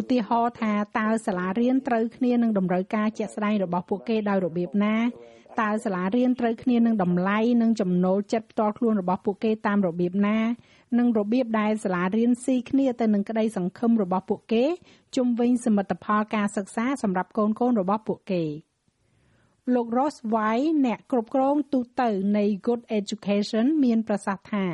ឧទាហរណ៍ថាតើសាលារៀនត្រូវគ្នានឹងតម្រូវការជាក់ស្ដែងរបស់ពួកគេដោយរបៀបណាតើសាលារៀនត្រូវគ្នានឹងតម្លៃនិងចំណូលចិត្តផ្ទាល់ខ្លួនរបស់ពួកគេតាមរបៀបណា និងរបៀបដែលសាលារៀនស៊ីគ្នាទៅនឹងក្តីសង្ឃឹមរបស់ពួកគេជុំវិញសមិទ្ធផលការសិក្សាសម្រាប់កូនកូនរបស់ពួកគេលោក Ross White អ្នកគ្រប់គ្រងទូតនៃ Good Education មានប្រសាសន៍ថា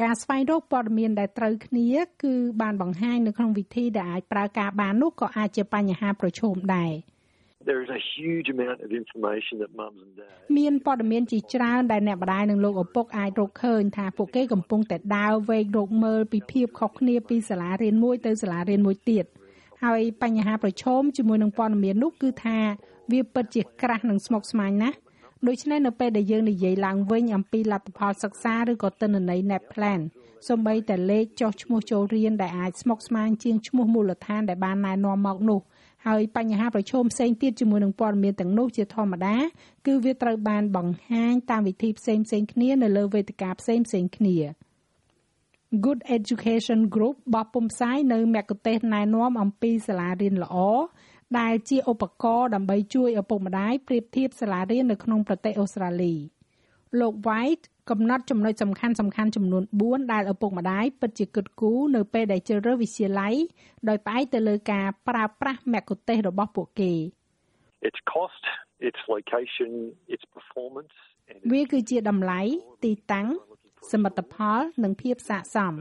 ការស្វែងរកព័ត៌មានដែលត្រូវគ្នា គឺបានបង្ហាញនៅក្នុងវិធីដែលអាចប្រើការបាននោះក៏អាចជាបញ្ហាប្រឈមដែរ there is a huge amount of information that mums and dads មានព័ត៌មានជាច្រើនដែលអ្នកម្ដាយនិងលោកឪពុកអាចរកឃើញថាពួកគេកំពុងតែដើរវែករកមើលពីភាពខុសគ្នាពីសាលារៀនមួយទៅសាលារៀនមួយទៀតហើយបញ្ហាប្រឈមជាមួយនឹងព័ត៌មាននោះគឺថាវាពិតជាក្រាស់និងស្មុគស្មាញណាស់ដូច្នេះនៅពេលដែលយើងនិយាយឡើងវិញអំពីលទ្ធផលសិក្សាឬក៏ទិន្នន័យ NAPLAN សូម្បីតែលេខចុះឈ្មោះចូលរៀនដែលអាចស្មុគស្មាញជាងឈ្មោះមូលដ្ឋានដែលបានណែនាំមកនោះ ហើយបញ្ហាប្រឈមផ្សេងទៀតជាមួយនឹងព័ត៌មានទាំងនោះជាធម្មតាគឺវាត្រូវបានបង្ហាញតាមវិធីផ្សេងផ្សេងគ្នានៅលើវេទិកាផ្សេងផ្សេងគ្នា Good Education Group បោះពុម្ពផ្សាយនៅមគ្គុទ្ទេសក៍ណែនាំអំពីសាលារៀនល្អដែលជាឧបករណ៍ដើម្បីជួយឪពុកម្ដាយប្រៀបធៀបសាលារៀននៅក្នុងប្រទេសអូស្ត្រាលីលោក White កំណត់ចំណុចសំខាន់សំខាន់ចំនួន4ដែលឪពុកម្ដាយពិតជាគិតគូរនៅពេលដែលជ្រើសរើសវិទ្យាល័យដោយផ្អែកទៅលើការប្រើប្រាស់មគ្គុទ្ទេសក៍របស់ពួកគេ its cost its location its performance វាគឺជាតម្លៃទីតាំងសមិទ្ធផល និងភាពស័ក្តិសម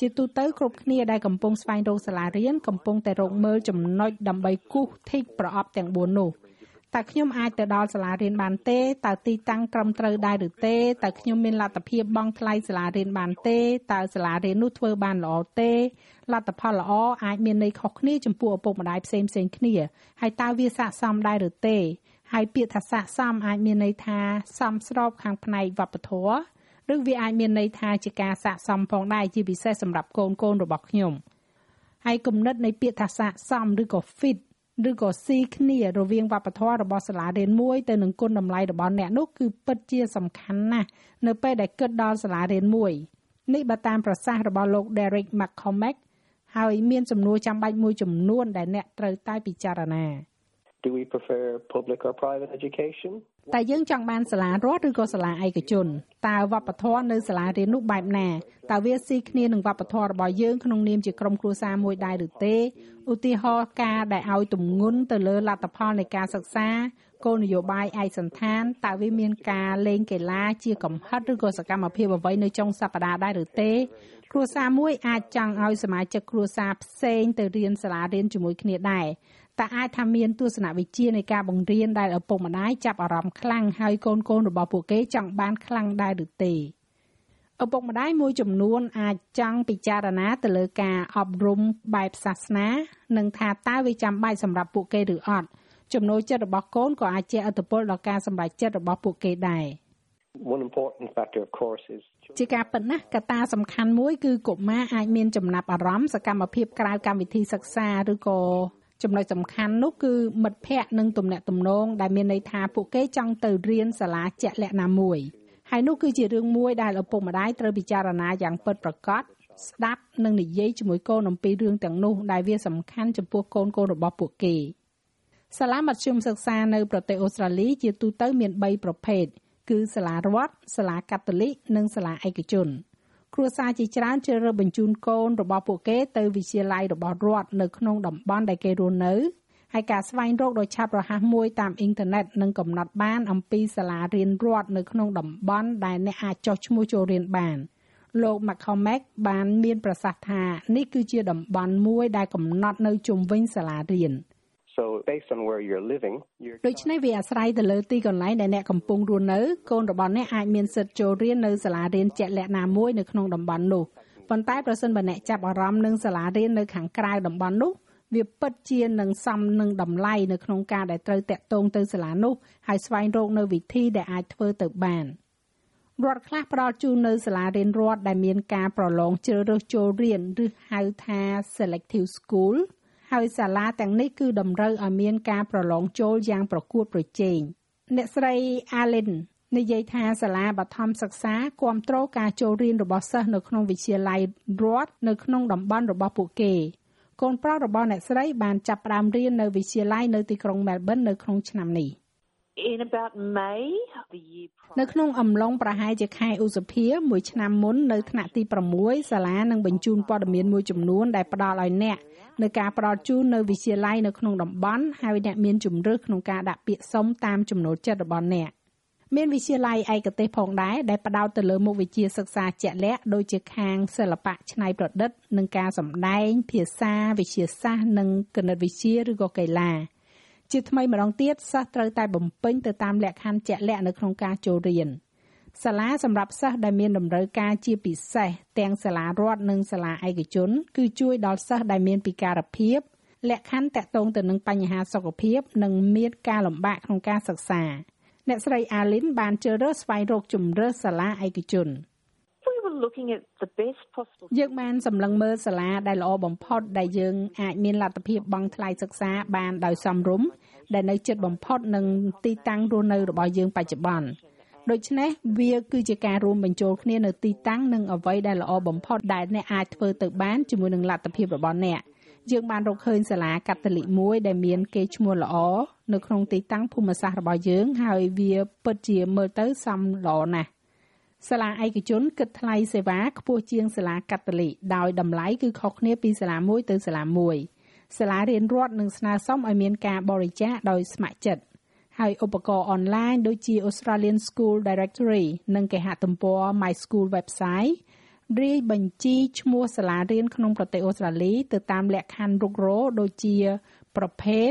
ជាទូទៅគ្រប់គ្នាដែលកំពុងស្វែងរកសាលារៀនកំពុងតែរកមើលចំណុចដើម្បីគូសធីកប្រអប់ទាំង4នោះ តើខ្ញុំអាចទៅដល់សាលារៀនបានទេតើទីតាំងត្រឹមត្រូវដែរឬទេតើខ្ញុំមានលទ្ធភាពបង់ថ្លៃសាលារៀនបានទេតើសាលារៀននោះធ្វើបានល្អទេលទ្ធផលល្អអាចមានន័យខុសគ្នាចំពោះឪពុកម្ដាយផ្សេងផ្សេងគ្នាហើយតើវាស័ក្តិសមដែរឬទេហើយពាក្យថាស័ក្តិសមអាចមានន័យថាសមស្របខាងផ្នែកវប្បធម៌ឬវាអាចមានន័យថាជាការស័ក្តិសមផងដែរជាពិសេសសម្រាប់កូនកូនរបស់ខ្ញុំហើយគំនិតនៃពាក្យថាស័ក្តិសមឬក៏ fit ឬក៏ស៊ីគ្នារវាងវប្បធម៌របស់សាលារៀនមួយទៅនឹងគុណតម្លៃរបស់អ្នកនោះគឺពិតជាសំខាន់ណាស់នៅពេលដែលគិតដល់សាលារៀនមួយនេះបើតាមប្រសាសន៍របស់លោក Derek McCormack ហើយមានសំណួរចាំបាច់មួយចំនួនដែលអ្នកត្រូវតែពិចារណា Do we prefer public or private education? តែយើងចង់បានសាលារដ្ឋឬក៏សាលាឯកជនតើវប្បធម៌នៅសាលារៀននោះបែបណាតើវាស៊ីគ្នានឹងវប្បធម៌របស់យើងក្នុងនាមជាក្រុមគ្រួសារមួយដែរឬទេឧទាហរណ៍ការដែលឲ្យទម្ងន់ទៅលើលទ្ធផលនៃការសិក្សាគោលនយោបាយឯកសន្តានតើវាមានការលេងកីឡាជាកំហិតឬក៏សកម្មភាពអ្វីនៅចុងសប្តាហ៍ដែរឬទេ គ្រួសារមួយអាចចង់ឲ្យសមាជិកគ្រួសារផ្សេងទៅរៀនសាលារៀនជាមួយគ្នាដែរតែអាចថាមានទស្សនវិជ្ជានៃការបង្រៀនដែលឪពុកម្ដាយចាប់អារម្មណ៍ខ្លាំងហើយកូនកូនរបស់ពួកគេចង់បានខ្លាំងដែរឬទេឪពុកម្ដាយមួយចំនួនអាចចង់ពិចារណាទៅលើការអប់រំបែបសាសនានិងថាតើវាចាំបាច់សម្រាប់ពួកគេឬអត់ចំណូលចិត្តរបស់កូនក៏អាចជះឥទ្ធិពលដល់ការសម្រេចចិត្តរបស់ពួកគេដែរ។ One important factor of course is ជាការពិតណាស់កត្តាសំខាន់មួយគឺកុមារអាចមានចំណាប់អារម្មណ៍សកម្មភាពក្រៅកម្មវិធីសិក្សាឬក៏ចំណុចសំខាន់នោះគឺមិត្តភ័ក្តិនិងទំនាក់ទំនងដែលមានន័យថាពួកគេចង់ទៅរៀនសាលាជាក់លាក់ណាមួយហើយនោះគឺជារឿងមួយដែលឪពុកម្ដាយត្រូវពិចារណាយ៉ាងពិតប្រាកដស្ដាប់និងនិយាយជាមួយកូនអំពីរឿងទាំងនោះដែលវាសំខាន់ចំពោះកូនកូនរបស់ពួកគេសាលាមធ្យមសិក្សានៅប្រទេសអូស្ត្រាលីជាទូទៅមាន3ប្រភេទ គឺសាលារដ្ឋសាលាកាតូលិកនិងសាលាឯកជនគ្រួសារជាច្រើនជ្រើសរើសបញ្ជូនកូនរបស់ពួកគេទៅវិទ្យាល័យរបស់រដ្ឋនៅក្នុងតំបន់ដែលគេរស់នៅហើយការស្វែងរកដ៏ឆាប់រហ័សមួយតាមអ៊ីនធឺណិតនឹងកំណត់បានអំពីសាលារៀនរដ្ឋនៅក្នុងតំបន់ដែលអ្នកអាចចុះឈ្មោះចូលរៀនបានលោក McCormack បានមានប្រសាសន៍ថានេះគឺជាតំបន់មួយដែលកំណត់នៅជុំវិញសាលារៀន។ So based on where you're living ដូច្នេះវាអាស្រ័យទៅលើទីកន្លែងដែលអ្នកកំពុងរស់នៅកូនរបស់អ្នកអាចមានសិទ្ធិចូលរៀននៅសាលារៀនជាក់លាក់ណាមួយនៅក្នុងតំបន់នោះប៉ុន្តែប្រសិនបើអ្នកចាប់អារម្មណ៍នឹងសាលារៀននៅខាងក្រៅតំបន់នោះវាពិតជានឹងសមនឹងតម្លៃនៅក្នុងការដែលត្រូវតាក់ទងទៅសាលានោះហើយស្វែងរកនៅវិធីដែលអាចធ្វើទៅបានរដ្ឋខ្លះផ្ដល់ជូននៅសាលារៀនរដ្ឋដែលមានការប្រឡងជ្រើសរើសចូលរៀនឬហៅថា selective school ហើយសាលាទាំងនេះគឺតម្រូវឲ្យមានការប្រឡងចូលយ៉ាងប្រកួតប្រជែងអ្នកស្រី Allen និយាយថាសាលាបឋមសិក្សាគ្រប់គ្រងការចូលរៀនរបស់សិស្សនៅក្នុងវិទ្យាល័យរដ្ឋនៅក្នុងតំបន់របស់ពួកគេកូនប្រុសរបស់អ្នកស្រីបានចាប់ផ្ដើមរៀននៅវិទ្យាល័យនៅទីក្រុង Melbourne នៅក្នុងឆ្នាំនេះ។ នៅក្នុងអំឡុងប្រហែលជាខែឧសភាមួយឆ្នាំមុននៅថ្នាក់ទី6សាលានឹងបញ្ជូនព័ត៌មានមួយចំនួនដែលផ្ដល់ឲ្យអ្នកនៅការផ្ដល់ជូននៅវិទ្យាល័យនៅក្នុងតំបន់ហើយអ្នកមានជំរឿសក្នុងការដាក់ពាក្យសុំតាមចំណូលចិត្តរបស់អ្នកមានវិទ្យាល័យឯកទេសផងដែរដែលផ្ដោតទៅលើមុខវិជ្ជាសិក្សាជាក់លាក់ដូចជាខាងសិល្បៈច្នៃប្រឌិតនិងការសម្ដែង ភាសាវិទ្យាសាស្ត្រនិងគណិតវិទ្យាឬក៏កីឡា ជាថ្មីម្ដងទៀតសិស្សត្រូវតែបំពេញទៅតាមលក្ខខណ្ឌជាក់លាក់នៅក្នុងការចូលរៀនសាលាសម្រាប់សិស្សដែលមានតម្រូវការជាពិសេសទាំងសាលារដ្ឋនិងសាលាឯកជន គឺជួយដល់សិស្សដែលមានពិការភាពលក្ខខណ្ឌតាក់ទងទៅនឹងបញ្ហាសុខភាព និងមានការលំបាកក្នុងការសិក្សា អ្នកស្រីអាលីនបានជ្រើសរើសស្វែងរកជំរើសសាលាឯកជន looking at the best possible យើងបានសម្លឹងមើលសាលាដែលល្អបំផុតដែលយើងអាចមានលទ្ធភាពបង់ថ្លៃសិក្សាបានដោយសមរម្យដែលនៅជិតបំផុតនឹងទីតាំងរស់នៅរបស់យើងបច្ចុប្បន្នដូច្នេះវាគឺជាការរួមបញ្ចូលគ្នានៅទីតាំងនិងអ្វីដែលល្អបំផុតដែលអ្នកអាចធ្វើទៅបានជាមួយនឹងលទ្ធភាពរបស់អ្នកយើងបានរកឃើញសាលាកាតូលិកមួយដែលមានកេរ្តិ៍ឈ្មោះល្អនៅក្នុងទីតាំងភូមិសាស្ត្ររបស់យើងហើយវាពិតជាមើលទៅសមល្អណាស់ សាលាឯកជនគិតថ្លៃសេវាខ្ពស់ជាងសាលាកាតូលិកដោយតម្លៃគឺខុសគ្នាពីសាលាមួយទៅសាលាមួយសាលារៀនរដ្ឋនឹងស្នើសុំឲ្យមានការបរិច្ចាគដោយស្ម័គ្រចិត្តហើយឧបករណ៍អនឡាញដូចជា Australian School Directory និងគេហទំព័រ My School website រាយបញ្ជីឈ្មោះសាលារៀនក្នុងប្រទេសអូស្ត្រាលីទៅតាមលក្ខខណ្ឌរុករោដូចជា ប្រភេទ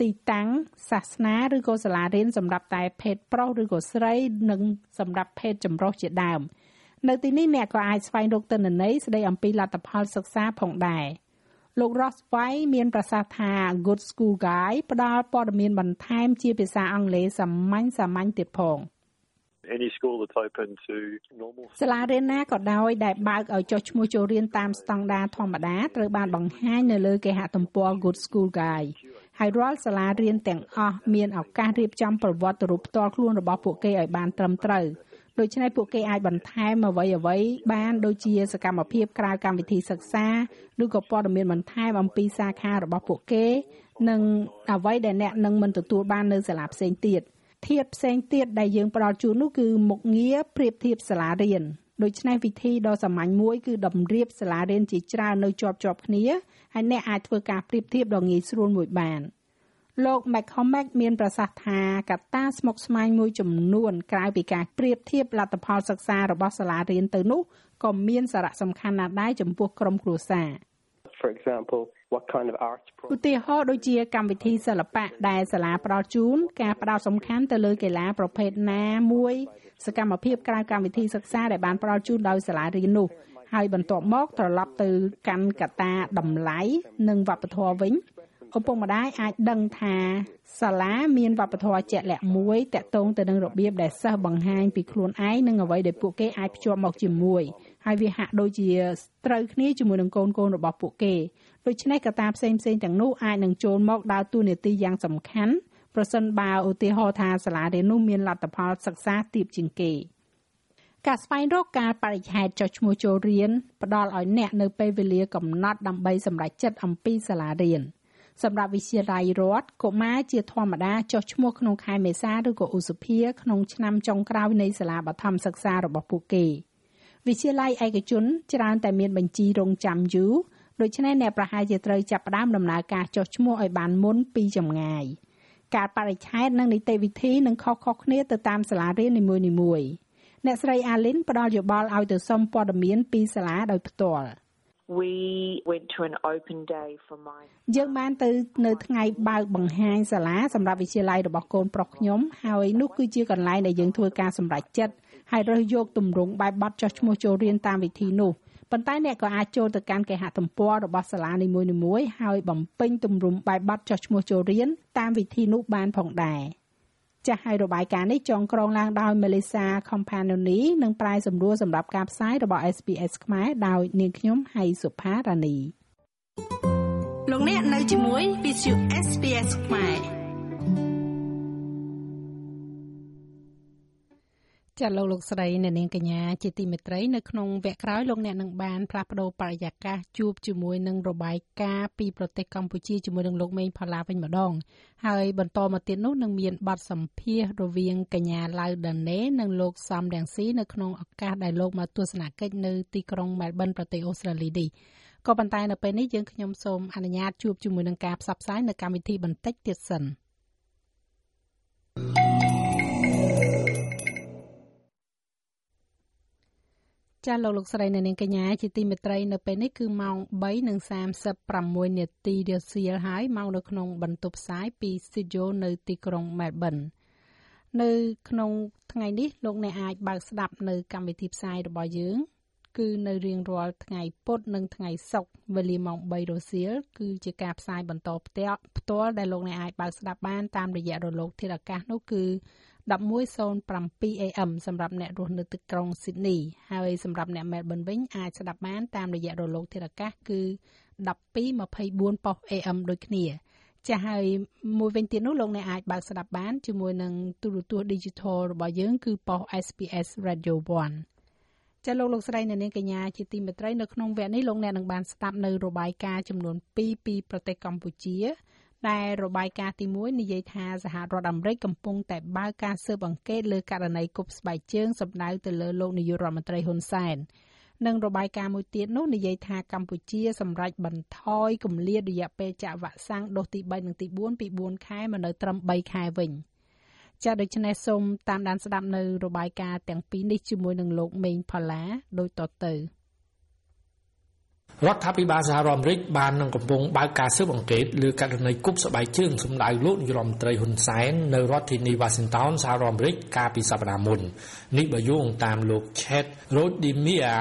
ទីតាំងសាសនាឬក៏សាលារៀនសម្រាប់តែភេទប្រុសឬក៏ស្រីនិងសម្រាប់ភេទចម្រុះជាដើមនៅទីនេះអ្នកក៏អាចស្វែងរកទិន្នន័យស្ដីអំពីលទ្ធផលសិក្សាផងដែរលោក Ross White មានប្រសាសន៍ថា Good School Guide ផ្ដល់ព័ត៌មានបន្ថែមជាភាសាអង់គ្លេសសាមញ្ញសាមញ្ញទៀតផង Any school that's open to normal សាលារៀនណាក៏ដោយដែលបើកឲ្យចុះឈ្មោះចូលរៀនតាមស្តង់ដារធម្មតាត្រូវបានបង្ហាញនៅលើគេហទំព័រ Good School Guide ហើយរាល់សាលារៀនទាំងអស់មានឱកាសរៀបចំប្រវត្តិរូបផ្ទាល់ខ្លួនរបស់ពួកគេឲ្យបានត្រឹមត្រូវដូច្នេះពួកគេអាចបន្ថែមអ្វីអ្វីបានដូចជាសកម្មភាពក្រៅកម្មវិធីសិក្សាឬក៏ព័ត៌មានបន្ថែមអំពីសាខារបស់ពួកគេនិងអ្វីដែលអ្នកនឹងមិនទទួលបាននៅសាលាផ្សេងទៀតធៀបផ្សេងទៀតដែលយើងផ្ដល់ជូននោះគឺមុខងារប្រៀបធៀបសាលារៀន ដូច្នេះវិធីដ៏សាមញ្ញមួយគឺតម្រៀបសាលារៀនជាច្រើននៅជាប់ជាប់គ្នាហើយអ្នកអាចធ្វើការប្រៀបធៀបដ៏ងាយស្រួលមួយបាន។លោក McCormack មានប្រសាសន៍ថាកត្តាស្មុគស្មាញមួយចំនួនក្រៅពីការប្រៀបធៀបលទ្ធផលសិក្សារបស់សាលារៀនទៅនោះក៏មានសារៈសំខាន់ណាស់ដែរចំពោះក្រុមគ្រួសារ For example what kind of art ឧទាហរណ៍ដូចជាកម្មវិធីសិល្បៈដែលសាលាផ្ដល់ជូនការផ្ដោតសំខាន់ទៅលើកីឡាប្រភេទណាមួយសកម្មភាពក្រៅកម្មវិធីសិក្សាដែលបានផ្ដល់ជូនដោយសាលារៀននោះហើយបន្ទាប់មកត្រឡប់ទៅកាន់កត្តាតម្លៃនិងវប្បធម៌វិញឪពុកម្ដាយអាចដឹងថាសាលាមានវប្បធម៌ជាក់លាក់មួយតាក់ទងទៅនឹងរបៀបដែលសិស្សបង្ហាញពីខ្លួនឯងនិងអ្វីដែលពួកគេអាចភ្ជាប់មកជាមួយ ហើយវាហាក់ដូចជាត្រូវគ្នាជាមួយនឹងកូនកូនរបស់ពួកគេដូច្នេះកត្តាផ្សេងផ្សេងទាំងនោះអាចនឹងចូលមកដើរតួនាទីយ៉ាងសំខាន់ប្រសិនបើឧទាហរណ៍ថាសាលារៀននោះមានលទ្ធផលសិក្សាទាបជាងគេការស្វែងរកការបរិច្ឆេទចុះឈ្មោះចូលរៀនផ្ដល់ឲ្យអ្នកនៅពេលវេលាកំណត់ដើម្បីសម្រេចចិត្តអំពីសាលារៀន។សម្រាប់វិទ្យាល័យរដ្ឋកុមារជាធម្មតាចុះឈ្មោះក្នុងខែមេសាឬក៏ឧសភាក្នុងឆ្នាំចុងក្រោយនៃសាលាបឋមសិក្សារបស់ពួកគេ វិទ្យាល័យឯកជនច្រើនតែមានបញ្ជីរងចាំយូរដូច្នេះអ្នកប្រហែលជាត្រូវចាប់ផ្ដើមដំណើរការចុះឈ្មោះឲ្យបានមុនពីចម្ងាយការបរិច្ឆេទនិងនីតិវិធីនឹងខុសៗគ្នាទៅតាមសាលារៀននីមួយៗអ្នកស្រីអាលីនផ្ដល់យោបល់ឲ្យទៅសុំព័ត៌មានពីសាលាដោយផ្ទាល់ we went to an open day for my យើងបានទៅនៅថ្ងៃបើកបង្ហាញសាលាសម្រាប់វិទ្យាល័យរបស់កូនប្រុសខ្ញុំហើយនោះគឺជាកន្លែងដែលយើងធ្វើការសម្រេចចិត្ត ហើយរើសយកទម្រង់បែបបទចោះឈ្មោះចូលរៀនតាមវិធីនោះប៉ុន្តែអ្នកក៏អាចចូលទៅកាន់គេហទំព័ររបស់សាលានីមួយៗហើយបំពេញទម្រង់បែបបទចោះឈ្មោះចូលរៀនតាមវិធីនោះបានផងដែរ។ចាស់ហើយរបាយការណ៍នេះចងក្រងឡើងដោយ Melissa Companoni និងប្រាយសម្រួលសម្រាប់ការផ្សាយរបស់ SPS ខ្មែរដោយនាងខ្ញុំហៃសុផារ៉ានីលោកអ្នកនៅជាមួយ Visual SPS ខ្មែរ ចាលោកលោកស្រីអ្នកនាងកញ្ញាជាទីមេត្រីនៅក្នុងវគ្គក្រោយលោកអ្នកនឹងបានផ្លាស់ប្ដូរបរិយាកាសជួបជាមួយនឹងរបាយការណ៍ពីប្រទេសកម្ពុជាជាមួយនឹងលោកមេងផល្លាវិញម្ដងហើយបន្តមកទៀតនោះនឹងមានបទសម្ភាសរវាងកញ្ញាឡៅដាណេនិងលោកសំរងស៊ីនៅក្នុងឱកាសដែលលោកមកទស្សនកិច្ចនៅទីក្រុងមែលប៊នប្រទេសអូស្ត្រាលីនេះក៏ប៉ុន្តែនៅពេលនេះយើងខ្ញុំសូមអនុញ្ញាតជួបជាមួយនឹងការផ្សព្វផ្សាយនៅកម្មវិធីបន្តិចទៀតសិន។ ចាលោកលោកស្រីនៅនាងកញ្ញាជាទីមេត្រីនៅពេលនេះគឺម៉ោង3:36នាទីរសៀលហើយមកនៅក្នុងបន្ទប់ផ្សាយពី Studio នៅទីក្រុង Melbourne នៅក្នុងថ្ងៃនេះលោកអ្នកអាចបើកស្ដាប់នៅកម្មវិធីផ្សាយរបស់យើង គឺនៅរៀងរាល់ថ្ងៃពុធនិងថ្ងៃសុក្រវេលាម៉ោង3រសៀលគឺជាការផ្សាយបន្តផ្ទាល់ផ្ទាល់ដែលលោកអ្នកអាចបើកស្ដាប់បានតាមរយៈរលកធាតុអាកាសនោះគឺ 11:07 AM សម្រាប់អ្នករស់នៅទីក្រុង Sydney ហើយសម្រាប់អ្នក Melbourne វិញអាចស្ដាប់បានតាមរយៈរលកធាតុអាកាសគឺ12:24ប៉ុស AM ដូចគ្នាចាស់ហើយមួយវិញទៀតនោះលោកអ្នកអាចបើកស្ដាប់បានជាមួយនឹងទូរទស្សន៍ Digital របស់យើងគឺប៉ុស SPS Radio 1ចាលោកលោកស្រីនៅនាងកញ្ញាជាទីមេត្រីនៅក្នុងវគ្គនេះលោកអ្នកនឹងបានស្ដាប់នៅរបាយការណ៍ចំនួន2ពីប្រទេសកម្ពុជា ដែលរបាយការណ៍ទី1និយាយថាសហរដ្ឋអាមេរិកកំពុងតែបើកការស៊ើបអង្កេតលើករណីគប់ស្បែកជើងសម្ដៅទៅលើលោកនាយករដ្ឋមន្ត្រីហ៊ុនសែននិងរបាយការណ៍មួយទៀតនោះនិយាយថាកម្ពុជាសម្រេចបន្ថយគម្លាតរយៈពេលចាក់វ៉ាក់សាំងដូសទី3និងទី4ពី4ខែមកនៅត្រឹម3ខែវិញចាដូច្នេះសូមតាមដានស្ដាប់នៅរបាយការណ៍ទាំងពីរនេះជាមួយនឹងលោកមេងផល្លាដូចតទៅ រដ្ឋាភិបាលសហរដ្ឋអាមេរិកបាននឹងកំពុងបើកការស៊ើបអង្កេតលើករណីគប់ស្បែកជើងសម្ដៅលោកនាយរដ្ឋមន្ត្រីហ៊ុនសែននៅរដ្ឋធានី Washington សហរដ្ឋអាមេរិកកាលពីសប្តាហ៍មុននេះបើយោងតាមលោក Chet Rodimia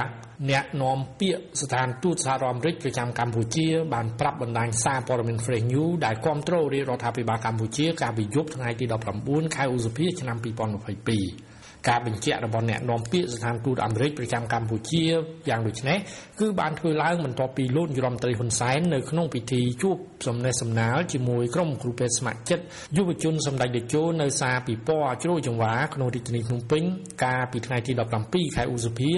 អ្នកនាំពាក្យស្ថានទូតសហរដ្ឋអាមេរិកប្រចាំកម្ពុជាបានប្រាប់បណ្ដាញសារព័ត៌មាន Fresh News ដែលគ្រប់គ្រងរាជរដ្ឋាភិបាលកម្ពុជាកាលពីយប់ថ្ងៃទី19ខែឧសភាឆ្នាំ2022 ការបញ្ជាក់របស់អ្នកនាំពាក្យស្ថានទូតអាមេរិកប្រចាំកម្ពុជាយ៉ាងដូចនេះគឺបានធ្វើឡើងបន្ទាប់ពីលោករដ្ឋមន្ត្រីហ៊ុនសែននៅក្នុងពិធីជួបសំណេះសំណាលជាមួយក្រុមគ្រូពេទ្យស្ម័គ្រចិត្តយុវជនសម្ដេចតេជោនៅសាលពិព័រណ៍ជ្រោយចង្វាក្នុងរាជធានីភ្នំពេញកាលពីថ្ងៃទី17ខែឧសភា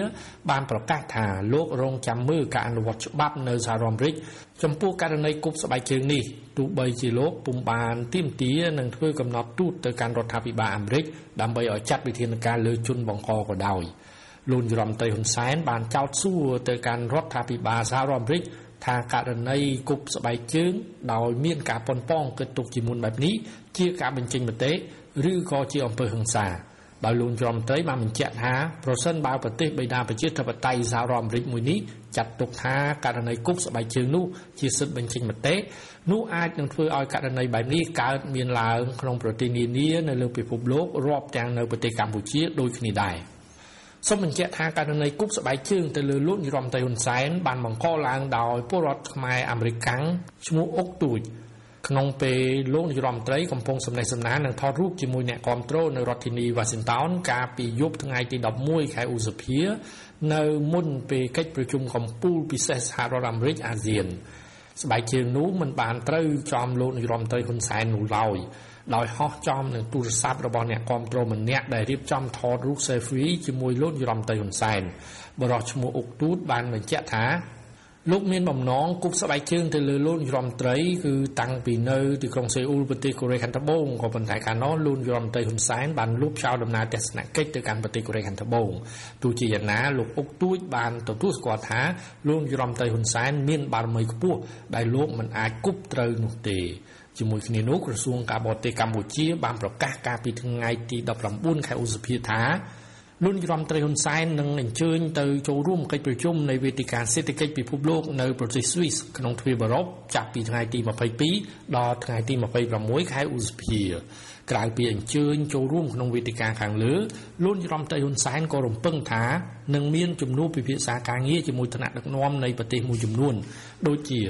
បានប្រកាសថាលោករងចាំមើលការអនុវត្តច្បាប់នៅសហរដ្ឋអាមេរិក ចំពោះករណីគប់ស្បែកជើងនេះទោះបីជាលោកពុំបានទាមទារនឹងធ្វើកំណត់ទូតទៅកាន់រដ្ឋាភិបាលអាមេរិកដើម្បីឲ្យចាត់វិធានការលើជនបង្កក៏ដោយលោករដ្ឋមន្ត្រីហ៊ុនសែនបានចោទសួរទៅកាន់រដ្ឋាភិបាលសហរដ្ឋអាមេរិកថាករណីគប់ស្បែកជើងដោយមានការប៉ុនប៉ងគិតទុកជាមុនបែបនេះជាការបញ្ចេញមតិឬក៏ជាអំពើហិង្សា ដោយលោករដ្ឋមន្ត្រីបានបញ្ជាក់ថាប្រសិនបើប្រទេសបេដាប្រជាធិបតេយ្យសហរដ្ឋអាមេរិកមួយនេះចាត់ទុកថាករណីគប់ស្បែកជើងនោះជាសិទ្ធិបញ្ចេញមតិនោះអាចនឹងធ្វើឲ្យករណីបែបនេះកើតមានឡើងក្នុងប្រទេសនានានៅលើពិភពលោករាប់ទាំងនៅប្រទេសកម្ពុជាដូចគ្នាដែរសូមបញ្ជាក់ថាករណីគប់ស្បែកជើងទៅលើលោកនាយរដ្ឋមន្ត្រីហ៊ុនសែនបានបង្កឡើងដោយពលរដ្ឋខ្មែរអាមេរិកាំងឈ្មោះអុកទូច ក្នុងពេលលោកនាយរដ្ឋមន្ត្រីកំពុងសម្ដែងសម្ដាននិងថតរូបជាមួយអ្នកគាំទ្រនៅរដ្ឋធានី Washington កាលពីយប់ថ្ងៃទី11ខែឧសភានៅមុនពេលកិច្ចប្រជុំកំពូលពិសេសសហរដ្ឋអាមេរិកអាស៊ានស្បែកជើងនោះមិនបានត្រូវចំលោកនាយរដ្ឋមន្ត្រីហ៊ុនសែននោះឡើយដោយហោះចំនឹងទូរស័ព្ទរបស់អ្នកគាំទ្រម្នាក់ដែលរៀបចំថតរូប selfie ជាមួយលោកនាយរដ្ឋមន្ត្រីហ៊ុនសែនបរិះឈ្មោះអុកទូតបានបញ្ជាក់ថា លោកមានបំណងគប់ស្បែកជើងទៅលើលោកនាយរដ្ឋមន្ត្រីគឺតាំងពីនៅទីក្រុងសេអ៊ូលប្រទេសកូរ៉េខាងត្បូងក៏ប៉ុន្តែកាលនោះលោកនាយរដ្ឋមន្ត្រីហ៊ុនសែនបានលុបចោលដំណើរទស្សនកិច្ចទៅកាន់ប្រទេសកូរ៉េខាងត្បូងទោះជាយ៉ាងណាលោកអុកទួចបានទទួលស្គាល់ថាលោកនាយរដ្ឋមន្ត្រីហ៊ុនសែនមានបារមីខ្ពស់ដែលលោកមិនអាចគប់ត្រូវនោះទេជាមួយគ្នានោះក្រសួងការបរទេសកម្ពុជាបានប្រកាសកាលពីថ្ងៃទី19ខែឧសភាថា លោកនាយរដ្ឋមន្ត្រីហ៊ុនសែននឹងអញ្ជើញទៅចូលរួមកិច្ចប្រជុំនៃវេទិកាសេដ្ឋកិច្ចពិភពលោកនៅប្រទេសស្វីសក្នុងទ្វីបអឺរ៉ុបចាប់ពីថ្ងៃទី22ដល់ថ្ងៃទី26ខែឧសភាក្រៅពីអញ្ជើញចូលរួមក្នុងវេទិកាខាងលើលោកនាយរដ្ឋមន្ត្រីហ៊ុនសែនក៏រំពឹងថានឹងមានជំនួបពិភាក្សាការងារជាមួយថ្នាក់ដឹកនាំនៃប្រទេសមួយចំនួនដូចជា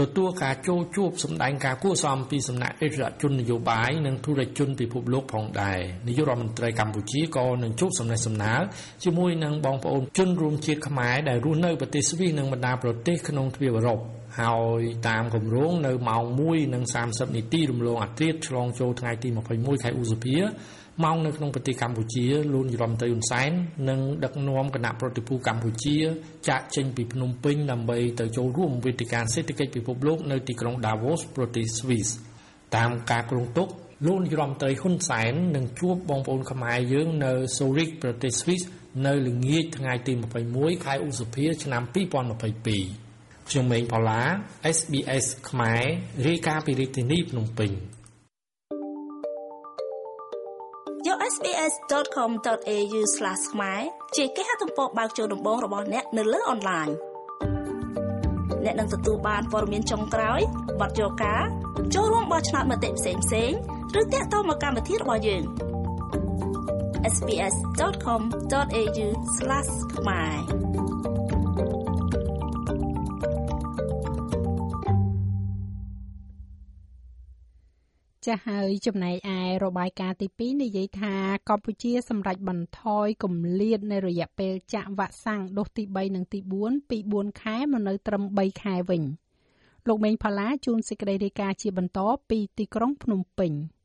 ទទួលការចូលជួបសម្ដែងការគួរសមពីសំណាក់អិសរាជជននយោបាយនិងធុរជនពិភពលោកផងដែរនាយករដ្ឋមន្ត្រីកម្ពុជាក៏នឹងជួបសំណេះសំណាលជាមួយនឹងបងប្អូនជនរួមជាតិខ្មែរដែលរស់នៅប្រទេសស្វីសនិងបណ្ដាប្រទេសក្នុងទ្វីបអឺរ៉ុបហើយតាមគម្រោងនៅម៉ោង1:30នាទីរំលងអាត្រាតឆ្លងចូលថ្ងៃទី21ខែឧសភា ម៉ោងនៅក្នុងប្រទេសកម្ពុជាលោកនាយរដ្ឋមន្ត្រីហ៊ុនសែននឹងដឹកនាំគណៈប្រតិភូកម្ពុជា ចាក់ចេញពីភ្នំពេញដើម្បីទៅចូលរួមវេទិកាសេដ្ឋកិច្ចពិភពលោកនៅទីក្រុង Davos ប្រទេសស្វីសតាមការគ្រោងទុកលោកនាយរដ្ឋមន្ត្រីហ៊ុនសែននឹងជួបបងប្អូនខ្មែរយើងនៅ Zurich ប្រទេសស្វីសនៅល្ងាចថ្ងៃទី21ខែឧសភា ឆ្នាំ2022ខ្ញុំម៉េងផល្លា SBS ខ្មែររាយការណ៍ពីរាជធានីភ្នំពេញ sbs.com.au/ ខ្មែរជាគេហទំព័របើកចូលដំបងរបស់អ្នកនៅលើអនឡាញអ្នកនឹងទទួលបានព័ត៌មានចុងក្រោយបទយកការចូលរួមបោះឆ្នោតមតិផ្សេងផ្សេងឬតាក់ទងមកកម្មវិធីរបស់យើង sbs.com.au/ ខ្មែរ ចាស់ហើយចំណែកឯរបាយការណ៍ទី2និយាយថាកម្ពុជាសម្រេចបន្ថយគម្លាតនៃរយៈពេលចាក់វ៉ាក់សាំងដូសទី3និងទី4ពី4ខែមកនៅត្រឹម3ខែវិញលោកមេងផល្លាជួនសេចក្តីរាយការណ៍ជាបន្តពីទីក្រុងភ្នំពេញ។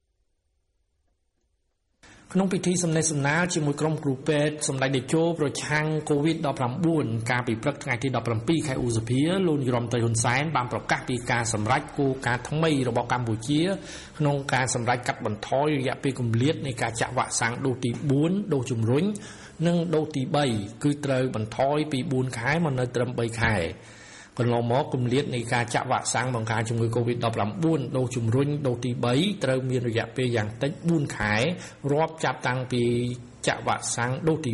ក្នុងពិធីសម្ដែងសម្ដាលជាមួយក្រុមគ្រូពេទ្យសម្ដេចតេជោប្រឆាំង COVID-19 កាលពីព្រឹកថ្ងៃទី17ខែឧសភាលោកនាយរដ្ឋមន្ត្រីហ៊ុនសែនបានប្រកាសពីការសម្រេចគោលការណ៍ថ្មីរបស់កម្ពុជាក្នុងការសម្រេចកាត់បន្ថយរយៈពេលគម្លាតនៃការចាក់វ៉ាក់សាំងដូសទី4ដូសជំរុញនិងដូសទី3គឺត្រូវបន្ថយពី4ខែមកនៅត្រឹម3ខែ កន្លងមកគម្លាតនៃការចាក់វ៉ាក់សាំងបង្ការជំងឺ Covid-19 ដូសជំរុញដូសទី3ត្រូវមានរយៈពេលយ៉ាងតិច4ខែរាប់ចាប់តាំងពីចាក់វ៉ាក់សាំងដូសទី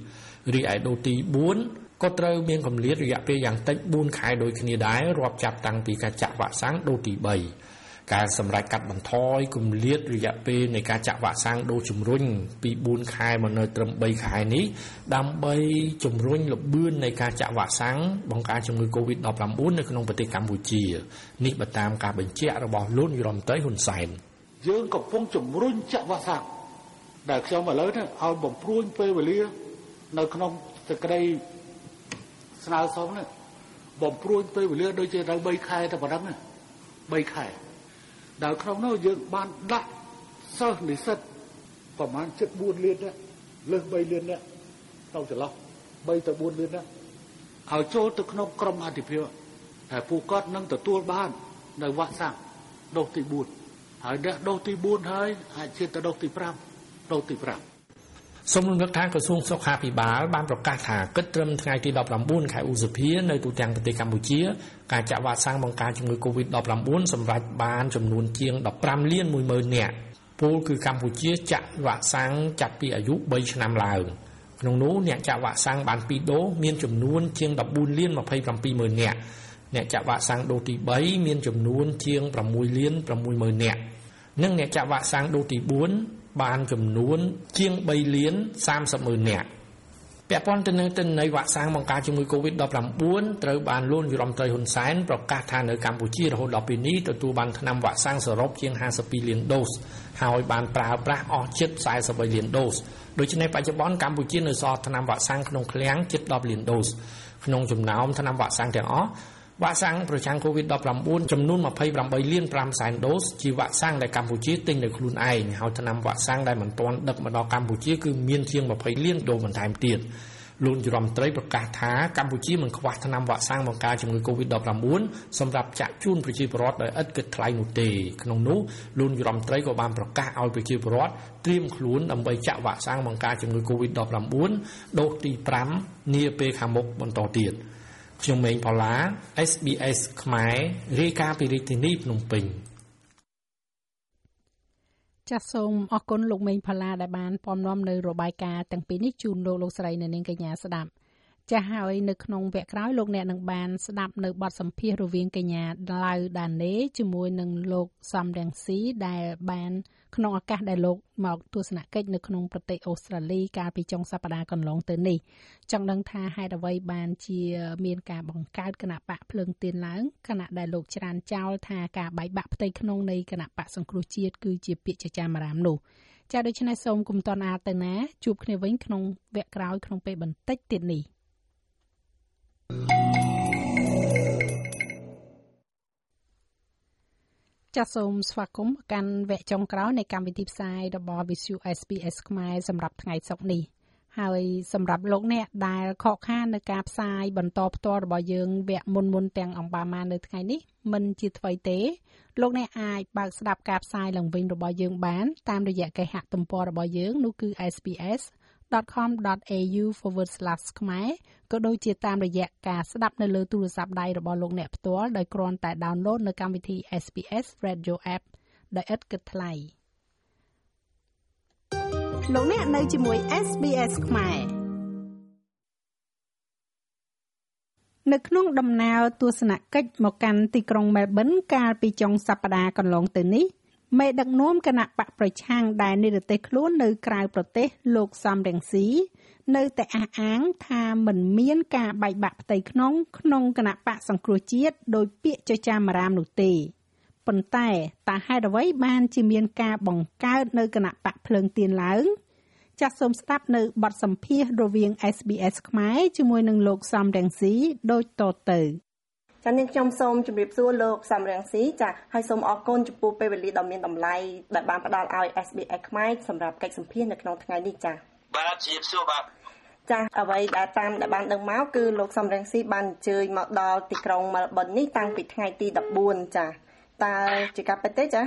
2រីឯដូសទី4ក៏ត្រូវមានកម្រិតរយៈពេលយ៉ាងតិច4ខែដូចគ្នាដែររាប់ចាប់តាំងពីការចាក់វ៉ាក់សាំងដូសទី3 ការសម្រេចកាត់បន្ថយគម្លាតរយៈពេលនៃការចាក់វ៉ាក់សាំងដូសជំរុញពី4ខែមកនៅត្រឹម3ខែនេះដើម្បីជំរុញល្បឿននៃការចាក់វ៉ាក់សាំងបង្ការជំងឺ Covid-19 នៅក្នុងប្រទេសកម្ពុជានេះបើតាមការបញ្ជាក់របស់លោកនាយរដ្ឋមន្ត្រីហ៊ុនសែនយើងកំពុងជំរុញចាក់វ៉ាក់សាំងដែលខ្ញុំឥឡូវនេះឲ្យបំព្រួញពេលវេលានៅក្នុងសេចក្តីស្នើសុំនេះបំព្រួញពេលវេលាដូចជាទៅ3ខែតែប៉ុណ្ណឹងណា3ខែ ដល់ក្នុងនោះយើងបានដាក់សិស្សនិស្សិតប្រហែល74លាននេះលើស3លាននេះទៅចន្លោះ3ទៅ4លាននេះឲ្យចូលទៅក្នុងក្រុមអធិភាពតែពួកគាត់នឹងទទួលបាននៅវ៉ាក់សាំងដូសទី4ហើយអ្នកដូសទី4ហើយអាចជាទៅដូសទី5ដូសទី5 សូមរំលឹកថាក្រសួងសុខាភិបាលបានប្រកាសថាគិតត្រឹមថ្ងៃទី19ខែឧសភានៅទូទាំងប្រទេសកម្ពុជាការចាក់វ៉ាក់សាំងបង្ការជំងឺ Covid-19 សម្រាប់បានចំនួនជាង15លាន10000នាក់ពលគឺកម្ពុជាចាក់វ៉ាក់សាំងចាប់ពីអាយុ3ឆ្នាំឡើងក្នុងនោះអ្នកចាក់វ៉ាក់សាំងបាន2ដូសមានចំនួនជាង14លាន27ម៉ឺននាក់អ្នកចាក់វ៉ាក់សាំងដូសទី3មានចំនួនជាង6លាន6ម៉ឺននាក់និងអ្នកចាក់វ៉ាក់សាំងដូសទី4 បានចំនួន ជាង3លាន30ម៉ឺននាក់ពាក់ព័ន្ធទៅនឹងទិន្នន័យវ៉ាក់សាំងបង្ការជំងឺ Covid-19 ត្រូវបានលោកនាយរដ្ឋមន្ត្រីហ៊ុនសែនប្រកាសថានៅកម្ពុជារហូតដល់ពេលនេះទទួលបានថ្នាំវ៉ាក់សាំងសរុបជាង52លានដូសហើយបានប្រើប្រាស់អស់ជិត43លានដូសដូច្នេះបច្ចុប្បន្នកម្ពុជានៅសល់ថ្នាំវ៉ាក់សាំងក្នុងឃ្លាំងជិត10លានដូសក្នុងចំណោមថ្នាំវ៉ាក់សាំងទាំងអស់ វ៉ាក់សាំងប្រឆាំង COVID-19 ចំនួន28លាន5សែនដូសជាវ៉ាក់សាំងដែលកម្ពុជាទិញដោយខ្លួនឯងហើយថ្នាំវ៉ាក់សាំងដែលមិនទាន់ដឹកមកដល់កម្ពុជាគឺមានជាង20លានដូសបន្ថែមទៀតលោកនាយរដ្ឋមន្ត្រីប្រកាសថាកម្ពុជាមិនខ្វះថ្នាំវ៉ាក់សាំងបង្ការជំងឺ Covid-19 សម្រាប់ចាក់ជូនប្រជាពលរដ្ឋដោយឥតគិតថ្លៃនោះទេក្នុងនោះលោកនាយរដ្ឋមន្ត្រីក៏បានប្រកាសឲ្យប្រជាពលរដ្ឋត្រៀមខ្លួនដើម្បីចាក់វ៉ាក់សាំងបង្ការជំងឺ Covid-19 ដូសទី5នាពេលខាងមុខបន្តទៀត។ ខ្ញុំម៉េងផល្លា SBS ខ្មែររាយការណ៍ពីរាជធានីភ្នំពេញចាសសូមអរគុណលោកមេងផល្លាដែលបានពំនាំនៅរបាយការណ៍ទាំងពីរនេះជូនលោកលោកស្រីនៅនាងកញ្ញាស្ដាប់ចាស់ហើយនៅក្នុងវគ្គក្រោយលោកអ្នកនឹងបានស្ដាប់នៅបទសម្ភាសន៍រវាងកញ្ញាឡៅដាណេជាមួយនឹងលោកសំរងស៊ីដែលបាន ក្នុងឱកាសដែលលោកមកទស្សនកិច្ចនៅក្នុងប្រទេសអូស្ត្រាលីកាលពីចុងសប្តាហ៍កន្លងទៅនេះចង់ដឹងថាហេតុអ្វីបានជាមានការបង្កើតគណៈបកភ្លើងទៀនឡើងគណៈដែលលោកច្រានចោលថាការបែកបាក់ផ្ទៃក្នុងនៃគណៈបកសង្គ្រោះជាតិគឺជាពាក្យចចាមអារាមនោះចាដូច្នេះសូមគុំតនអាទៅណាជួបគ្នាវិញក្នុងវគ្គក្រោយក្នុងពេលបន្តិចទៀតនេះ ចាសសូមស្វាគមន៍កាន់វគ្គចុងក្រោយនៃកម្មវិធីផ្សាយរបស់ Visu SPS ខ្មែរសម្រាប់ថ្ងៃសុក្រនេះហើយសម្រាប់លោកអ្នកដែលខកខាននៅការផ្សាយបន្តផ្ទាល់របស់យើងវគ្គមុនមុនទាំងអង្បាម៉ានៅថ្ងៃនេះមិនជាថ្មីទេលោកអ្នកអាចបើកស្ដាប់ការផ្សាយឡើងវិញរបស់យើងបានតាមរយៈគេហទំព័ររបស់យើងនោះគឺ SPS www.facebook.com.au/ ខ្មែរក៏ដូចជាតាមរយៈការស្ដាប់នៅលើទូរស័ព្ទដៃរបស់លោកអ្នកផ្ទាល់ដោយគ្រាន់តែ download នៅកម្មវិធី SPS Radio App ដែលឥតគិតថ្លៃលោកអ្នកនៅជាមួយ SBS ខ្មែរនៅក្នុងដំណើរទស្សនកិច្ចមកកាន់ទីក្រុងមែលប៊នកាលពីចុងសប្តាហ៍កន្លងទៅនេះ មេដឹកនាំគណៈបកប្រឆាំងដែលនិរទេសខ្លួននៅក្រៅប្រទេសលោកសំរងស៊ីនៅតែអះអាងថាមិនមានការបែកបាក់ផ្ទៃក្នុងក្នុងគណៈបកសង្គ្រោះជាតិដោយពាក្យចចាមអារាមនោះទេប៉ុន្តែតើហេតុអ្វីបានជាមានការបង្កើតនៅគណៈបកភ្លើងទៀនឡើង ចាសសូមស្ដាប់នៅបទសម្ភាសន៍រវាង SBS ខ្មែរជាមួយនឹងលោកសំរងស៊ីដូចតទៅ ចានាងខ្ញុំសូមជម្រាបសួរលោកសំរងស៊ីចាហើយសូមអរគុណចំពោះពេលវេលាដ៏មានតម្លៃដែលបានផ្ដល់ឲ្យ SBS ខ្មែរសម្រាប់កិច្ចសម្ភាសន៍នៅក្នុងថ្ងៃនេះចាបាទជម្រាបសួរបាទចាអ្វីដែលតាមដែលបានដឹងមកគឺលោកសំរងស៊ីបានអញ្ជើញមកដល់ទីក្រុងមែលប៊ននេះតាំងពីថ្ងៃទី14ចាតើជាការពិតទេចា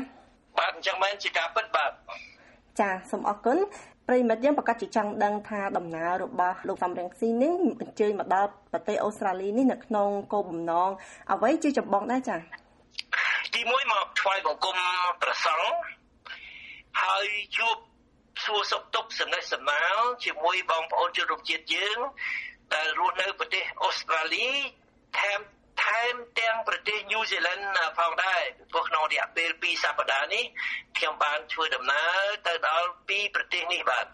បាទអញ្ចឹងមែនជាការពិតបាទចាសូមអរគុណ ប្រិមិត្តយើងប្រកាសជាចង់ដឹងថាដំណើររបស់លោកសំរងស៊ីនេះអញ្ជើញមកដល់ប្រទេសអូស្ត្រាលីនេះនៅក្នុងគោលបំណងអ្វីជាចម្បងដែរចា៎ទីមួយមកថ្វាយបង្គំប្រសង់ហើយជួបសួរសុខទុក្ខសំណេះសំណាលជាមួយបងប្អូនជនរួមជាតិយើងដែលរស់នៅប្រទេសអូស្ត្រាលីថែម ថែមទាំងប្រទេសញូហ្សេឡង់ផងដែរព្រោះក្នុងរយៈពេល2សប្តាហ៍នេះខ្ញុំបានធ្វើដំណើរទៅដល់ពីរប្រទេសនេះបាទ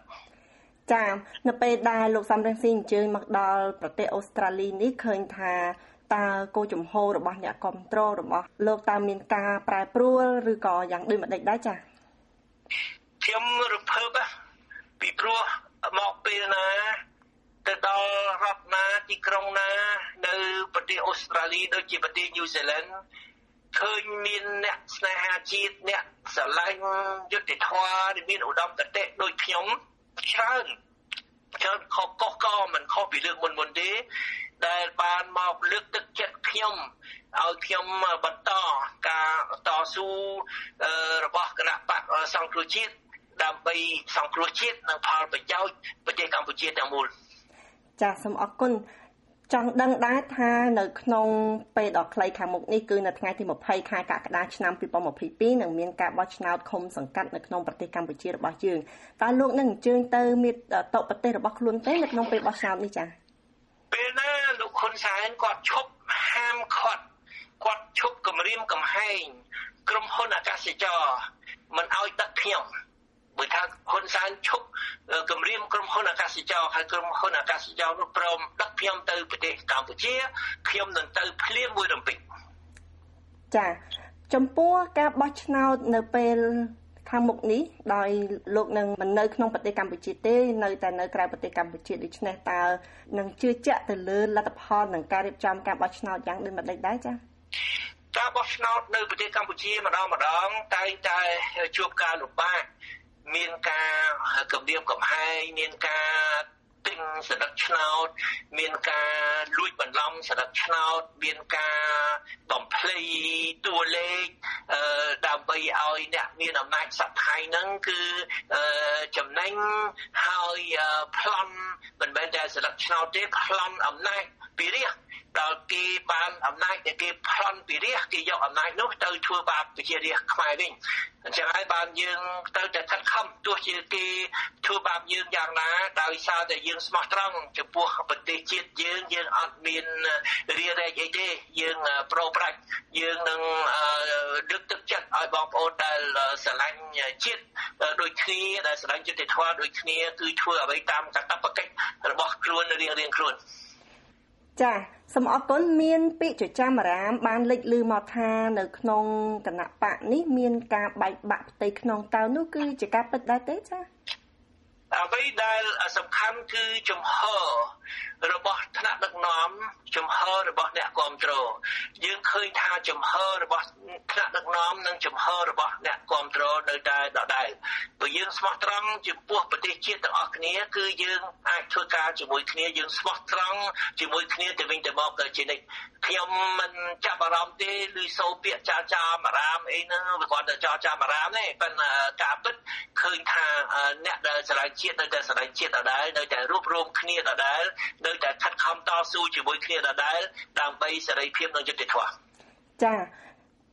ចានៅពេលដែលលោកសំរងស៊ីអញ្ជើញមកដល់ប្រទេសអូស្ត្រាលីនេះឃើញថាតើគោចំហរបស់អ្នកគ្រប់គ្រងរបស់លោកតើមានការប្រែប្រួលឬក៏យ៉ាងដូចម្ដេចដែរចាខ្ញុំរំភើបពីព្រោះមកពេលណា ទៅដល់រដ្ឋណាទីក្រុងណា នៅប្រទេសអូស្ត្រាលីដូចជាប្រទេសញូហ្សេឡង់ឃើញមានអ្នកស្នេហាជាតិអ្នកស្រឡាញ់យុត្តិធម៌មានឧត្តមគតិដូចខ្ញុំច្រើនច្រើនខុសកុសក៏មិនខុសពីលើកមុនមុនទេដែលបានមកលើកទឹកចិត្តខ្ញុំឲ្យខ្ញុំបន្តការតស៊ូរបស់គណៈបកសង្គ្រោះជាតិដើម្បីសង្គ្រោះជាតិនិងផលប្រយោជន៍ប្រទេសកម្ពុជាទាំងមូល ចាសសូមអរគុណចង់ដឹងដែរថានៅក្នុងពេលដ៏ខ្លីខាងមុខនេះគឺនៅថ្ងៃទី20ខែកក្កដាឆ្នាំ2022នឹងមានការបោះឆ្នោតឃុំសង្កាត់នៅក្នុងប្រទេសកម្ពុជារបស់យើងតើលោកនឹងអញ្ជើញទៅមាតុប្រទេសរបស់ខ្លួនទេនៅក្នុងពេលបោះឆ្នោតនេះចា៎ពេលណាលោកហ៊ុនសែនគាត់ឈប់ហាមឃាត់គាត់ឈប់គម្រាមកំហែងក្រុមហ៊ុនអាកាសចរមិនឲ្យដឹកខ្ញុំ បើថាហ៊ុនសែនឈប់គម្រាមក្រុមហ៊ុនអាកាសចរហើយក្រុមហ៊ុនអាកាសចរនោះព្រមដឹកខ្ញុំទៅប្រទេសកម្ពុជាខ្ញុំនឹងទៅភ្លាមមួយរំពេចចាចំពោះការបោះឆ្នោតនៅពេលខាងមុខនេះដោយលោកនឹងមិននៅក្នុងប្រទេសកម្ពុជាទេនៅតែនៅក្រៅប្រទេសកម្ពុជាដូច្នេះតើនឹងជឿជាក់ទៅលើលទ្ធផលនិងការរៀបចំការបោះឆ្នោតយ៉ាងដូចម្តេចដែរចា៎ការបោះឆ្នោតនៅប្រទេសកម្ពុជាម្ដងម្ដងតែងតែជួបការលំបាក មានការគម្រាមកំហែងមានការទិញសន្តិឆ្នោត មានការលួចបន្លំសន្តិឆ្នោត មានការបំភ្លៃតួលេខដើម្បីឲ្យអ្នកមានអំណាចសប្តាហ៍ហ្នឹងគឺចំណេញហើយប្លន់មិនមែនតែសន្តិឆ្នោតទេប្លន់អំណាចពីរាជ ដល់គេបានអំណាចដែលគេប្លន់ពីរាជគេយកអំណាចនោះទៅធ្វើបាបប្រជារាជខ្មែរវិញអញ្ចឹងហើយបានយើងទៅតែខិតខំទោះជាគេធ្វើបាបយើងយ៉ាងណាដោយសារតែយើងស្មោះត្រង់ចំពោះប្រទេសជាតិយើងយើងអត់មានរារែកអីទេយើងប្រូប្រាច់យើងនឹងដឹកទឹកចិត្តឲ្យបងប្អូនដែលស្រឡាញ់ជាតិដូចគ្នាដែលស្រឡាញ់យុត្តិធម៌ដូចគ្នាគឺធ្វើអ្វីតាមកាតព្វកិច្ចរបស់ខ្លួនរៀងៗខ្លួន ចាសូមអរគុណមានពាក្យចចាមរាម បានលេចឮមកថានៅក្នុងគណៈបកនេះមានការបែកបាក់ផ្ទៃក្នុងតើនោះគឺជាការពិតដែរទេចាអ្វីដែលសំខាន់គឺចំហ របស់ថ្នាក់ដឹកនាំចំហរបស់អ្នកគ្រប់គ្រងយើងឃើញថាចំហរបស់ថ្នាក់ដឹកនាំនិងចំហរបស់អ្នកគ្រប់គ្រងនៅតែដដែលព្រោះយើងស្មោះត្រង់ចំពោះប្រទេសជាតិទាំងអស់គ្នាគឺយើងអាចធ្វើការជាមួយគ្នាយើងស្មោះត្រង់ជាមួយគ្នាទៅវិញទៅមកទៅជានិច្ចខ្ញុំមិនចាប់អារម្មណ៍ទេឬសូរពាក្យចាចាមអារាមអីហ្នឹងវាគាត់តែចាចាមអារាមទេប៉ុន្តែការពិតឃើញថាអ្នកដែលស្រឡាញ់ជាតិនៅតែស្រឡាញ់ជាតិដដែលនៅតែរួបរวมគ្នាដដែលនៅតែខិតខំតស៊ូជាមួយគ្នាដដែលដើម្បីសេរីភាពនិងយុត្តិធម៌ចា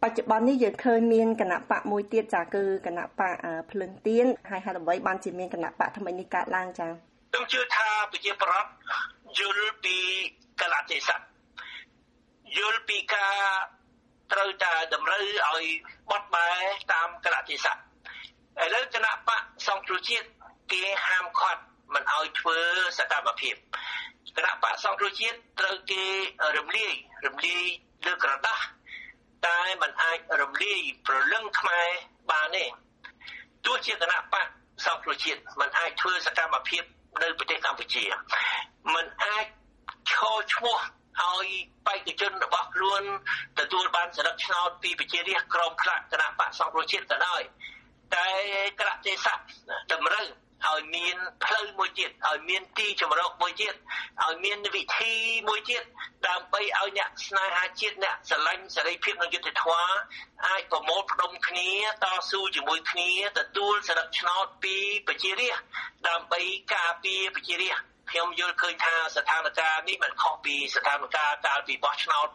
បច្ចុប្បន្ននេះយើងឃើញមានគណៈបកមួយទៀតចាគឺគណៈបកភ្លឹងទៀនហើយហេតុអ្វីបានជាមានគណៈបកថ្មីនេះកើតឡើងចាខ្ញុំជឿថាប្រជាប្រដ្ឋយល់ពីកលៈទេសៈយល់ពីការត្រូវតែតម្រូវឲ្យបត់បែតាមកលៈទេសៈឥឡូវគណៈបកសង្គ្រោះជាតិគេហាមឃាត់ មិនឲ្យធ្វើសកម្មភាពគណៈបកសង្គ្រោះជាតិត្រូវគេរំលាយរំលាយលើក្រដាស់តែมันអាចរំលាយប្រលឹងខ្មែរបានទេទោះជាគណៈបកសង្គ្រោះជាតិมันអាចធ្វើសកម្មភាពនៅប្រទេសកម្ពុជាมันអាចឈរឈ្មោះឲ្យបេក្ខជនរបស់ខ្លួនទទួលបានសិទ្ធិឆ្នោតពីប្រជារាស្ត្រក្រមខ្លះគណៈបកសង្គ្រោះជាតិក៏ដោយតែក្រៈទេសៈតម្រូវ ឲ្យមានផ្លូវមួយទៀតឲ្យមានទីជំរកមួយទៀតឲ្យមានវិធីមួយទៀតដើម្បីឲ្យអ្នកស្នេហាជាតិអ្នកស្រឡាញ់សេរីភាពនិងយុត្តិធម៌អាចប្រមូលផ្ដុំគ្នាតស៊ូជាមួយគ្នាទទួលសិទ្ធិឆ្នោតពីប្រជារាស្ត្រដើម្បីការពារប្រជារាស្ត្រខ្ញុំយល់ឃើញថាស្ថានភាពនេះមិនខុសពីស្ថានភាពកាលពីបោះឆ្នោត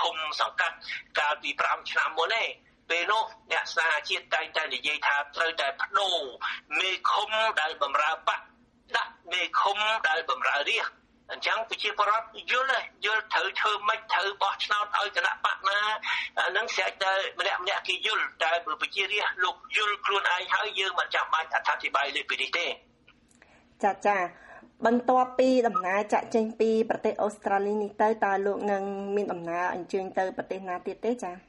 ឃុំសង្កាត់កាលពី5ឆ្នាំមុនទេ ពេលនោះអ្នកស្នេហាជាតិតែងតែនិយាយថាត្រូវតែបដូរមេឃុំដែលបំរើបកដាក់មេឃុំដែលបំរើរាជអញ្ចឹងប្រជាពលរដ្ឋយល់យល់ត្រូវធ្វើម៉េចត្រូវបោះឆ្នោតឲ្យគណៈបកណានឹងស្រេចតែម្នាក់ម្នាក់គេយល់តែប្រជារាស្ត្រលោកយល់ខ្លួនឯងហើយយើងមិនចាំបាច់អត្ថាធិប្បាយលើពីនេះទេចាចាបន្ទាប់ពីដំណើរចាក់ចេញពីប្រទេសអូស្ត្រាលីនេះទៅតើលោកនឹងមានដំណើរអញ្ជើញទៅប្រទេសណាទៀតទេចា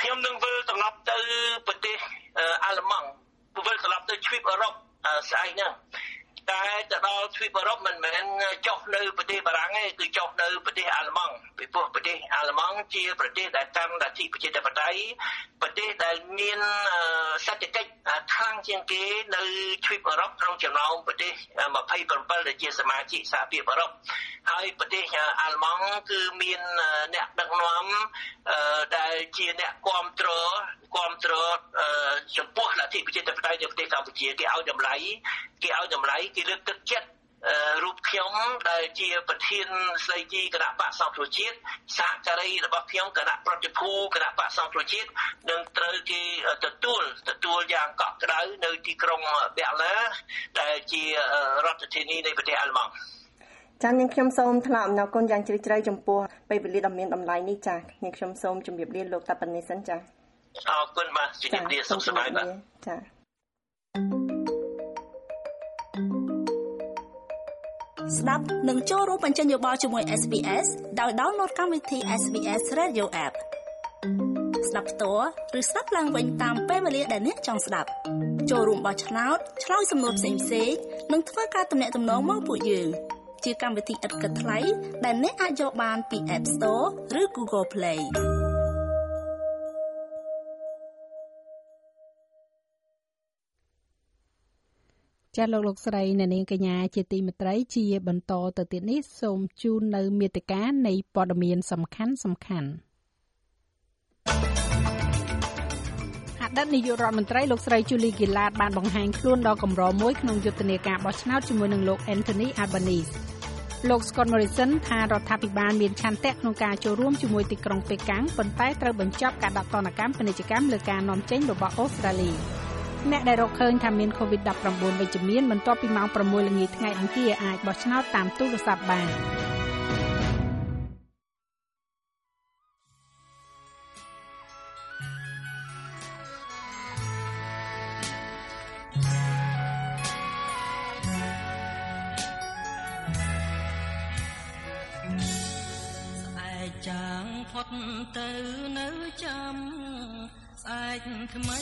ខ្ញុំនឹងវិលត្រឡប់ទៅប្រទេសអាល្លឺម៉ង់វិលត្រឡប់ទៅទ្វីបអឺរ៉ុបស្អែកហ្នឹង តែទៅដល់ទ្វីបអឺរ៉ុបមិនមែនចុះនៅប្រទេសបារាំងទេគឺចុះនៅប្រទេសអាល្លឺម៉ង់ពីព្រោះប្រទេសអាល្លឺម៉ង់ជាប្រទេសដែលកាន់លទ្ធិប្រជាធិបតេយ្យប្រទេសដែលមានសេដ្ឋកិច្ចខ្លាំងជាងគេនៅទ្វីបអឺរ៉ុបក្នុងចំណោមប្រទេស27ដែលជាសមាជិកសហភាពអឺរ៉ុបហើយប្រទេសអាល្លឺម៉ង់គឺមានអ្នកដឹកនាំដែលជាអ្នកគ្រប់គ្រងគ្រប់គ្រងចំពោះលទ្ធិប្រជាធិបតេយ្យនៅប្រទេសកម្ពុជាគេឲ្យតម្លៃគេឲ្យតម្លៃគេលើកទឹកចិត្តរូបខ្ញុំដែលជាប្រធានស្ដីទីគណៈបកសង្គ្រោះជាតិសហការីរបស់ខ្ញុំគណៈប្រតិភូគណៈបកសង្គ្រោះជាតិនឹងត្រូវគេទទួលទទួលយ៉ាងកក់ក្ដៅនៅទីក្រុងប៊ែរឡាដែលជារដ្ឋធានីនៃប្រទេសអាល្លឺម៉ង់ចា៎នាងខ្ញុំសូមថ្លែងអំណរគុណយ៉ាងជ្រាលជ្រៅចំពោះពេលវេលាដ៏មានតម្លៃនេះចា៎នាងខ្ញុំសូមជម្រាបលាលោកតាប៉ុណ្ណេះសិនចា៎អរគុណបាទជំរាបលាសុខសប្បាយបាទចា៎ ស្ដាប់និងចូលរួមបញ្ចេញយោបល់ជាមួយ SBS ដោយ download កម្មវិធី SBS Radio App ស្ដាប់ផ្ទាល់ឬស្ដាប់ឡើងវិញតាមពេលវេលាដែលអ្នកចង់ស្ដាប់ចូលរួមបោះឆ្នោតឆ្លើយសំណួរផ្សេងៗនិងធ្វើការទំនាក់ទំនងមកពួកយើងជាកម្មវិធីឥតគិតថ្លៃដែលអ្នកអាចយកបានពី App Store ឬ Google Play ចាស់លោកលោកស្រីអ្នកនាងកញ្ញាជាទីមេត្រីជាបន្តទៅទៀតនេះសូមជូននៅមេតិការនៃព័ត៌មានសំខាន់សំខាន់អតីតនាយករដ្ឋមន្ត្រីលោកស្រី Julie Gillard បានបង្ហាញខ្លួនដល់កម្រមួយក្នុងយុទ្ធនាការបោះឆ្នោតជាមួយនឹងលោក Anthony Albanese លោក Scott Morrison ថារដ្ឋាភិបាលមានឆន្ទៈក្នុងការចូលរួមជាមួយទីក្រុងប៉េកាំងប៉ុន្តែត្រូវបញ្ចប់ការដាក់ទណ្ឌកម្មពាណិជ្ជកម្មលើការនាំចេញរបស់អូស្ត្រាលី អ្នកដែលរកឃើញថាមាន COVID-19 វិជ្ជមានបន្ទាប់ពីម៉ោង6ល្ងាចថ្ងៃអង្គារអាចបោះឆ្នោតតាមទូរស័ព្ទបានចាំងផុតទៅនៅចាំស្អែកថ្មី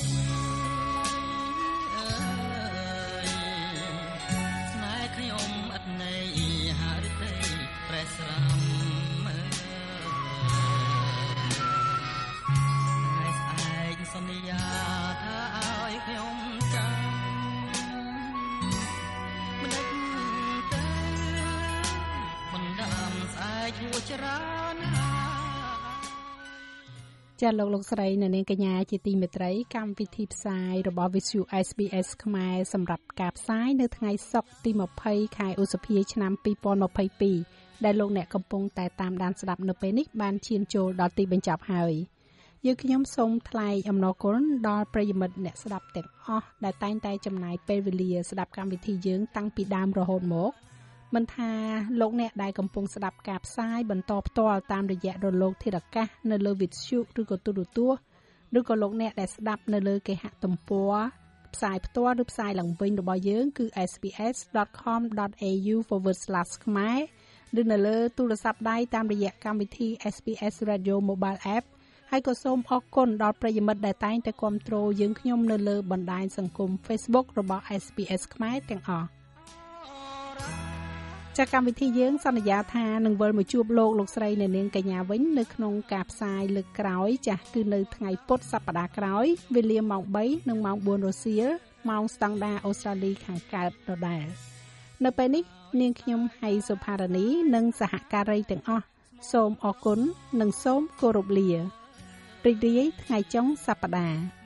ចាលោកលោកស្រីនៅនាងកញ្ញាជាទីមេត្រីកម្មវិធីផ្សាយរបស់ Visu SBS ខ្មែរសម្រាប់ការផ្សាយនៅថ្ងៃសុក្រទី20ខែឧសភាឆ្នាំ2022ដែលលោកអ្នកកំពុងតែតាមដានស្ដាប់នៅពេលនេះបានឈានចូលដល់ទីបញ្ចប់ហើយយើងខ្ញុំសូមថ្លែងអំណរគុណដល់ប្រិយមិត្តអ្នកស្ដាប់ទាំងអស់ដែលតែងតែចំណាយពេលវេលាស្ដាប់កម្មវិធីយើងតាំងពីដើមរហូតមក មិនថាលោកអ្នកដែលកំពុងស្ដាប់ការផ្សាយបន្តផ្ទាល់តាមរយៈរលកធាតុអាកាសនៅលើវិទ្យុឬក៏ទូរទស្សន៍ឬក៏លោកអ្នកដែលស្ដាប់នៅលើគេហទំព័រផ្សាយផ្ទាល់ឬផ្សាយឡើងវិញរបស់យើង គឺ sps.com.au/ ខ្មែរឬនៅលើទូរស័ព្ទដៃតាមរយៈកម្មវិធី SPS Radio Mobile App ហើយក៏សូមអរគុណដល់ប្រិយមិត្តដែលតែងតែគាំទ្រយើងខ្ញុំនៅលើបណ្ដាញសង្គម Facebook របស់ SPS ខ្មែរទាំងអស់ ចាកម្មវិធីយើងសន្យាថានឹងវិលមកជួបលោកលោកស្រីនៅនាងកញ្ញាវិញនៅក្នុងការផ្សាយលើកក្រោយ ចាស់គឺនៅថ្ងៃពុធសប្តាហ៍ក្រោយវេលាម៉ោង3និងម៉ោង4រសៀលម៉ោងស្តង់ដាអូស្ត្រាលីខាងកើតដដែលនៅពេលនេះនាងខ្ញុំហៃសុផារនី និងសហការីទាំងអស់សូមអរគុណនិងសូមគោរពលារីករាយថ្ងៃចុងសប្តាហ៍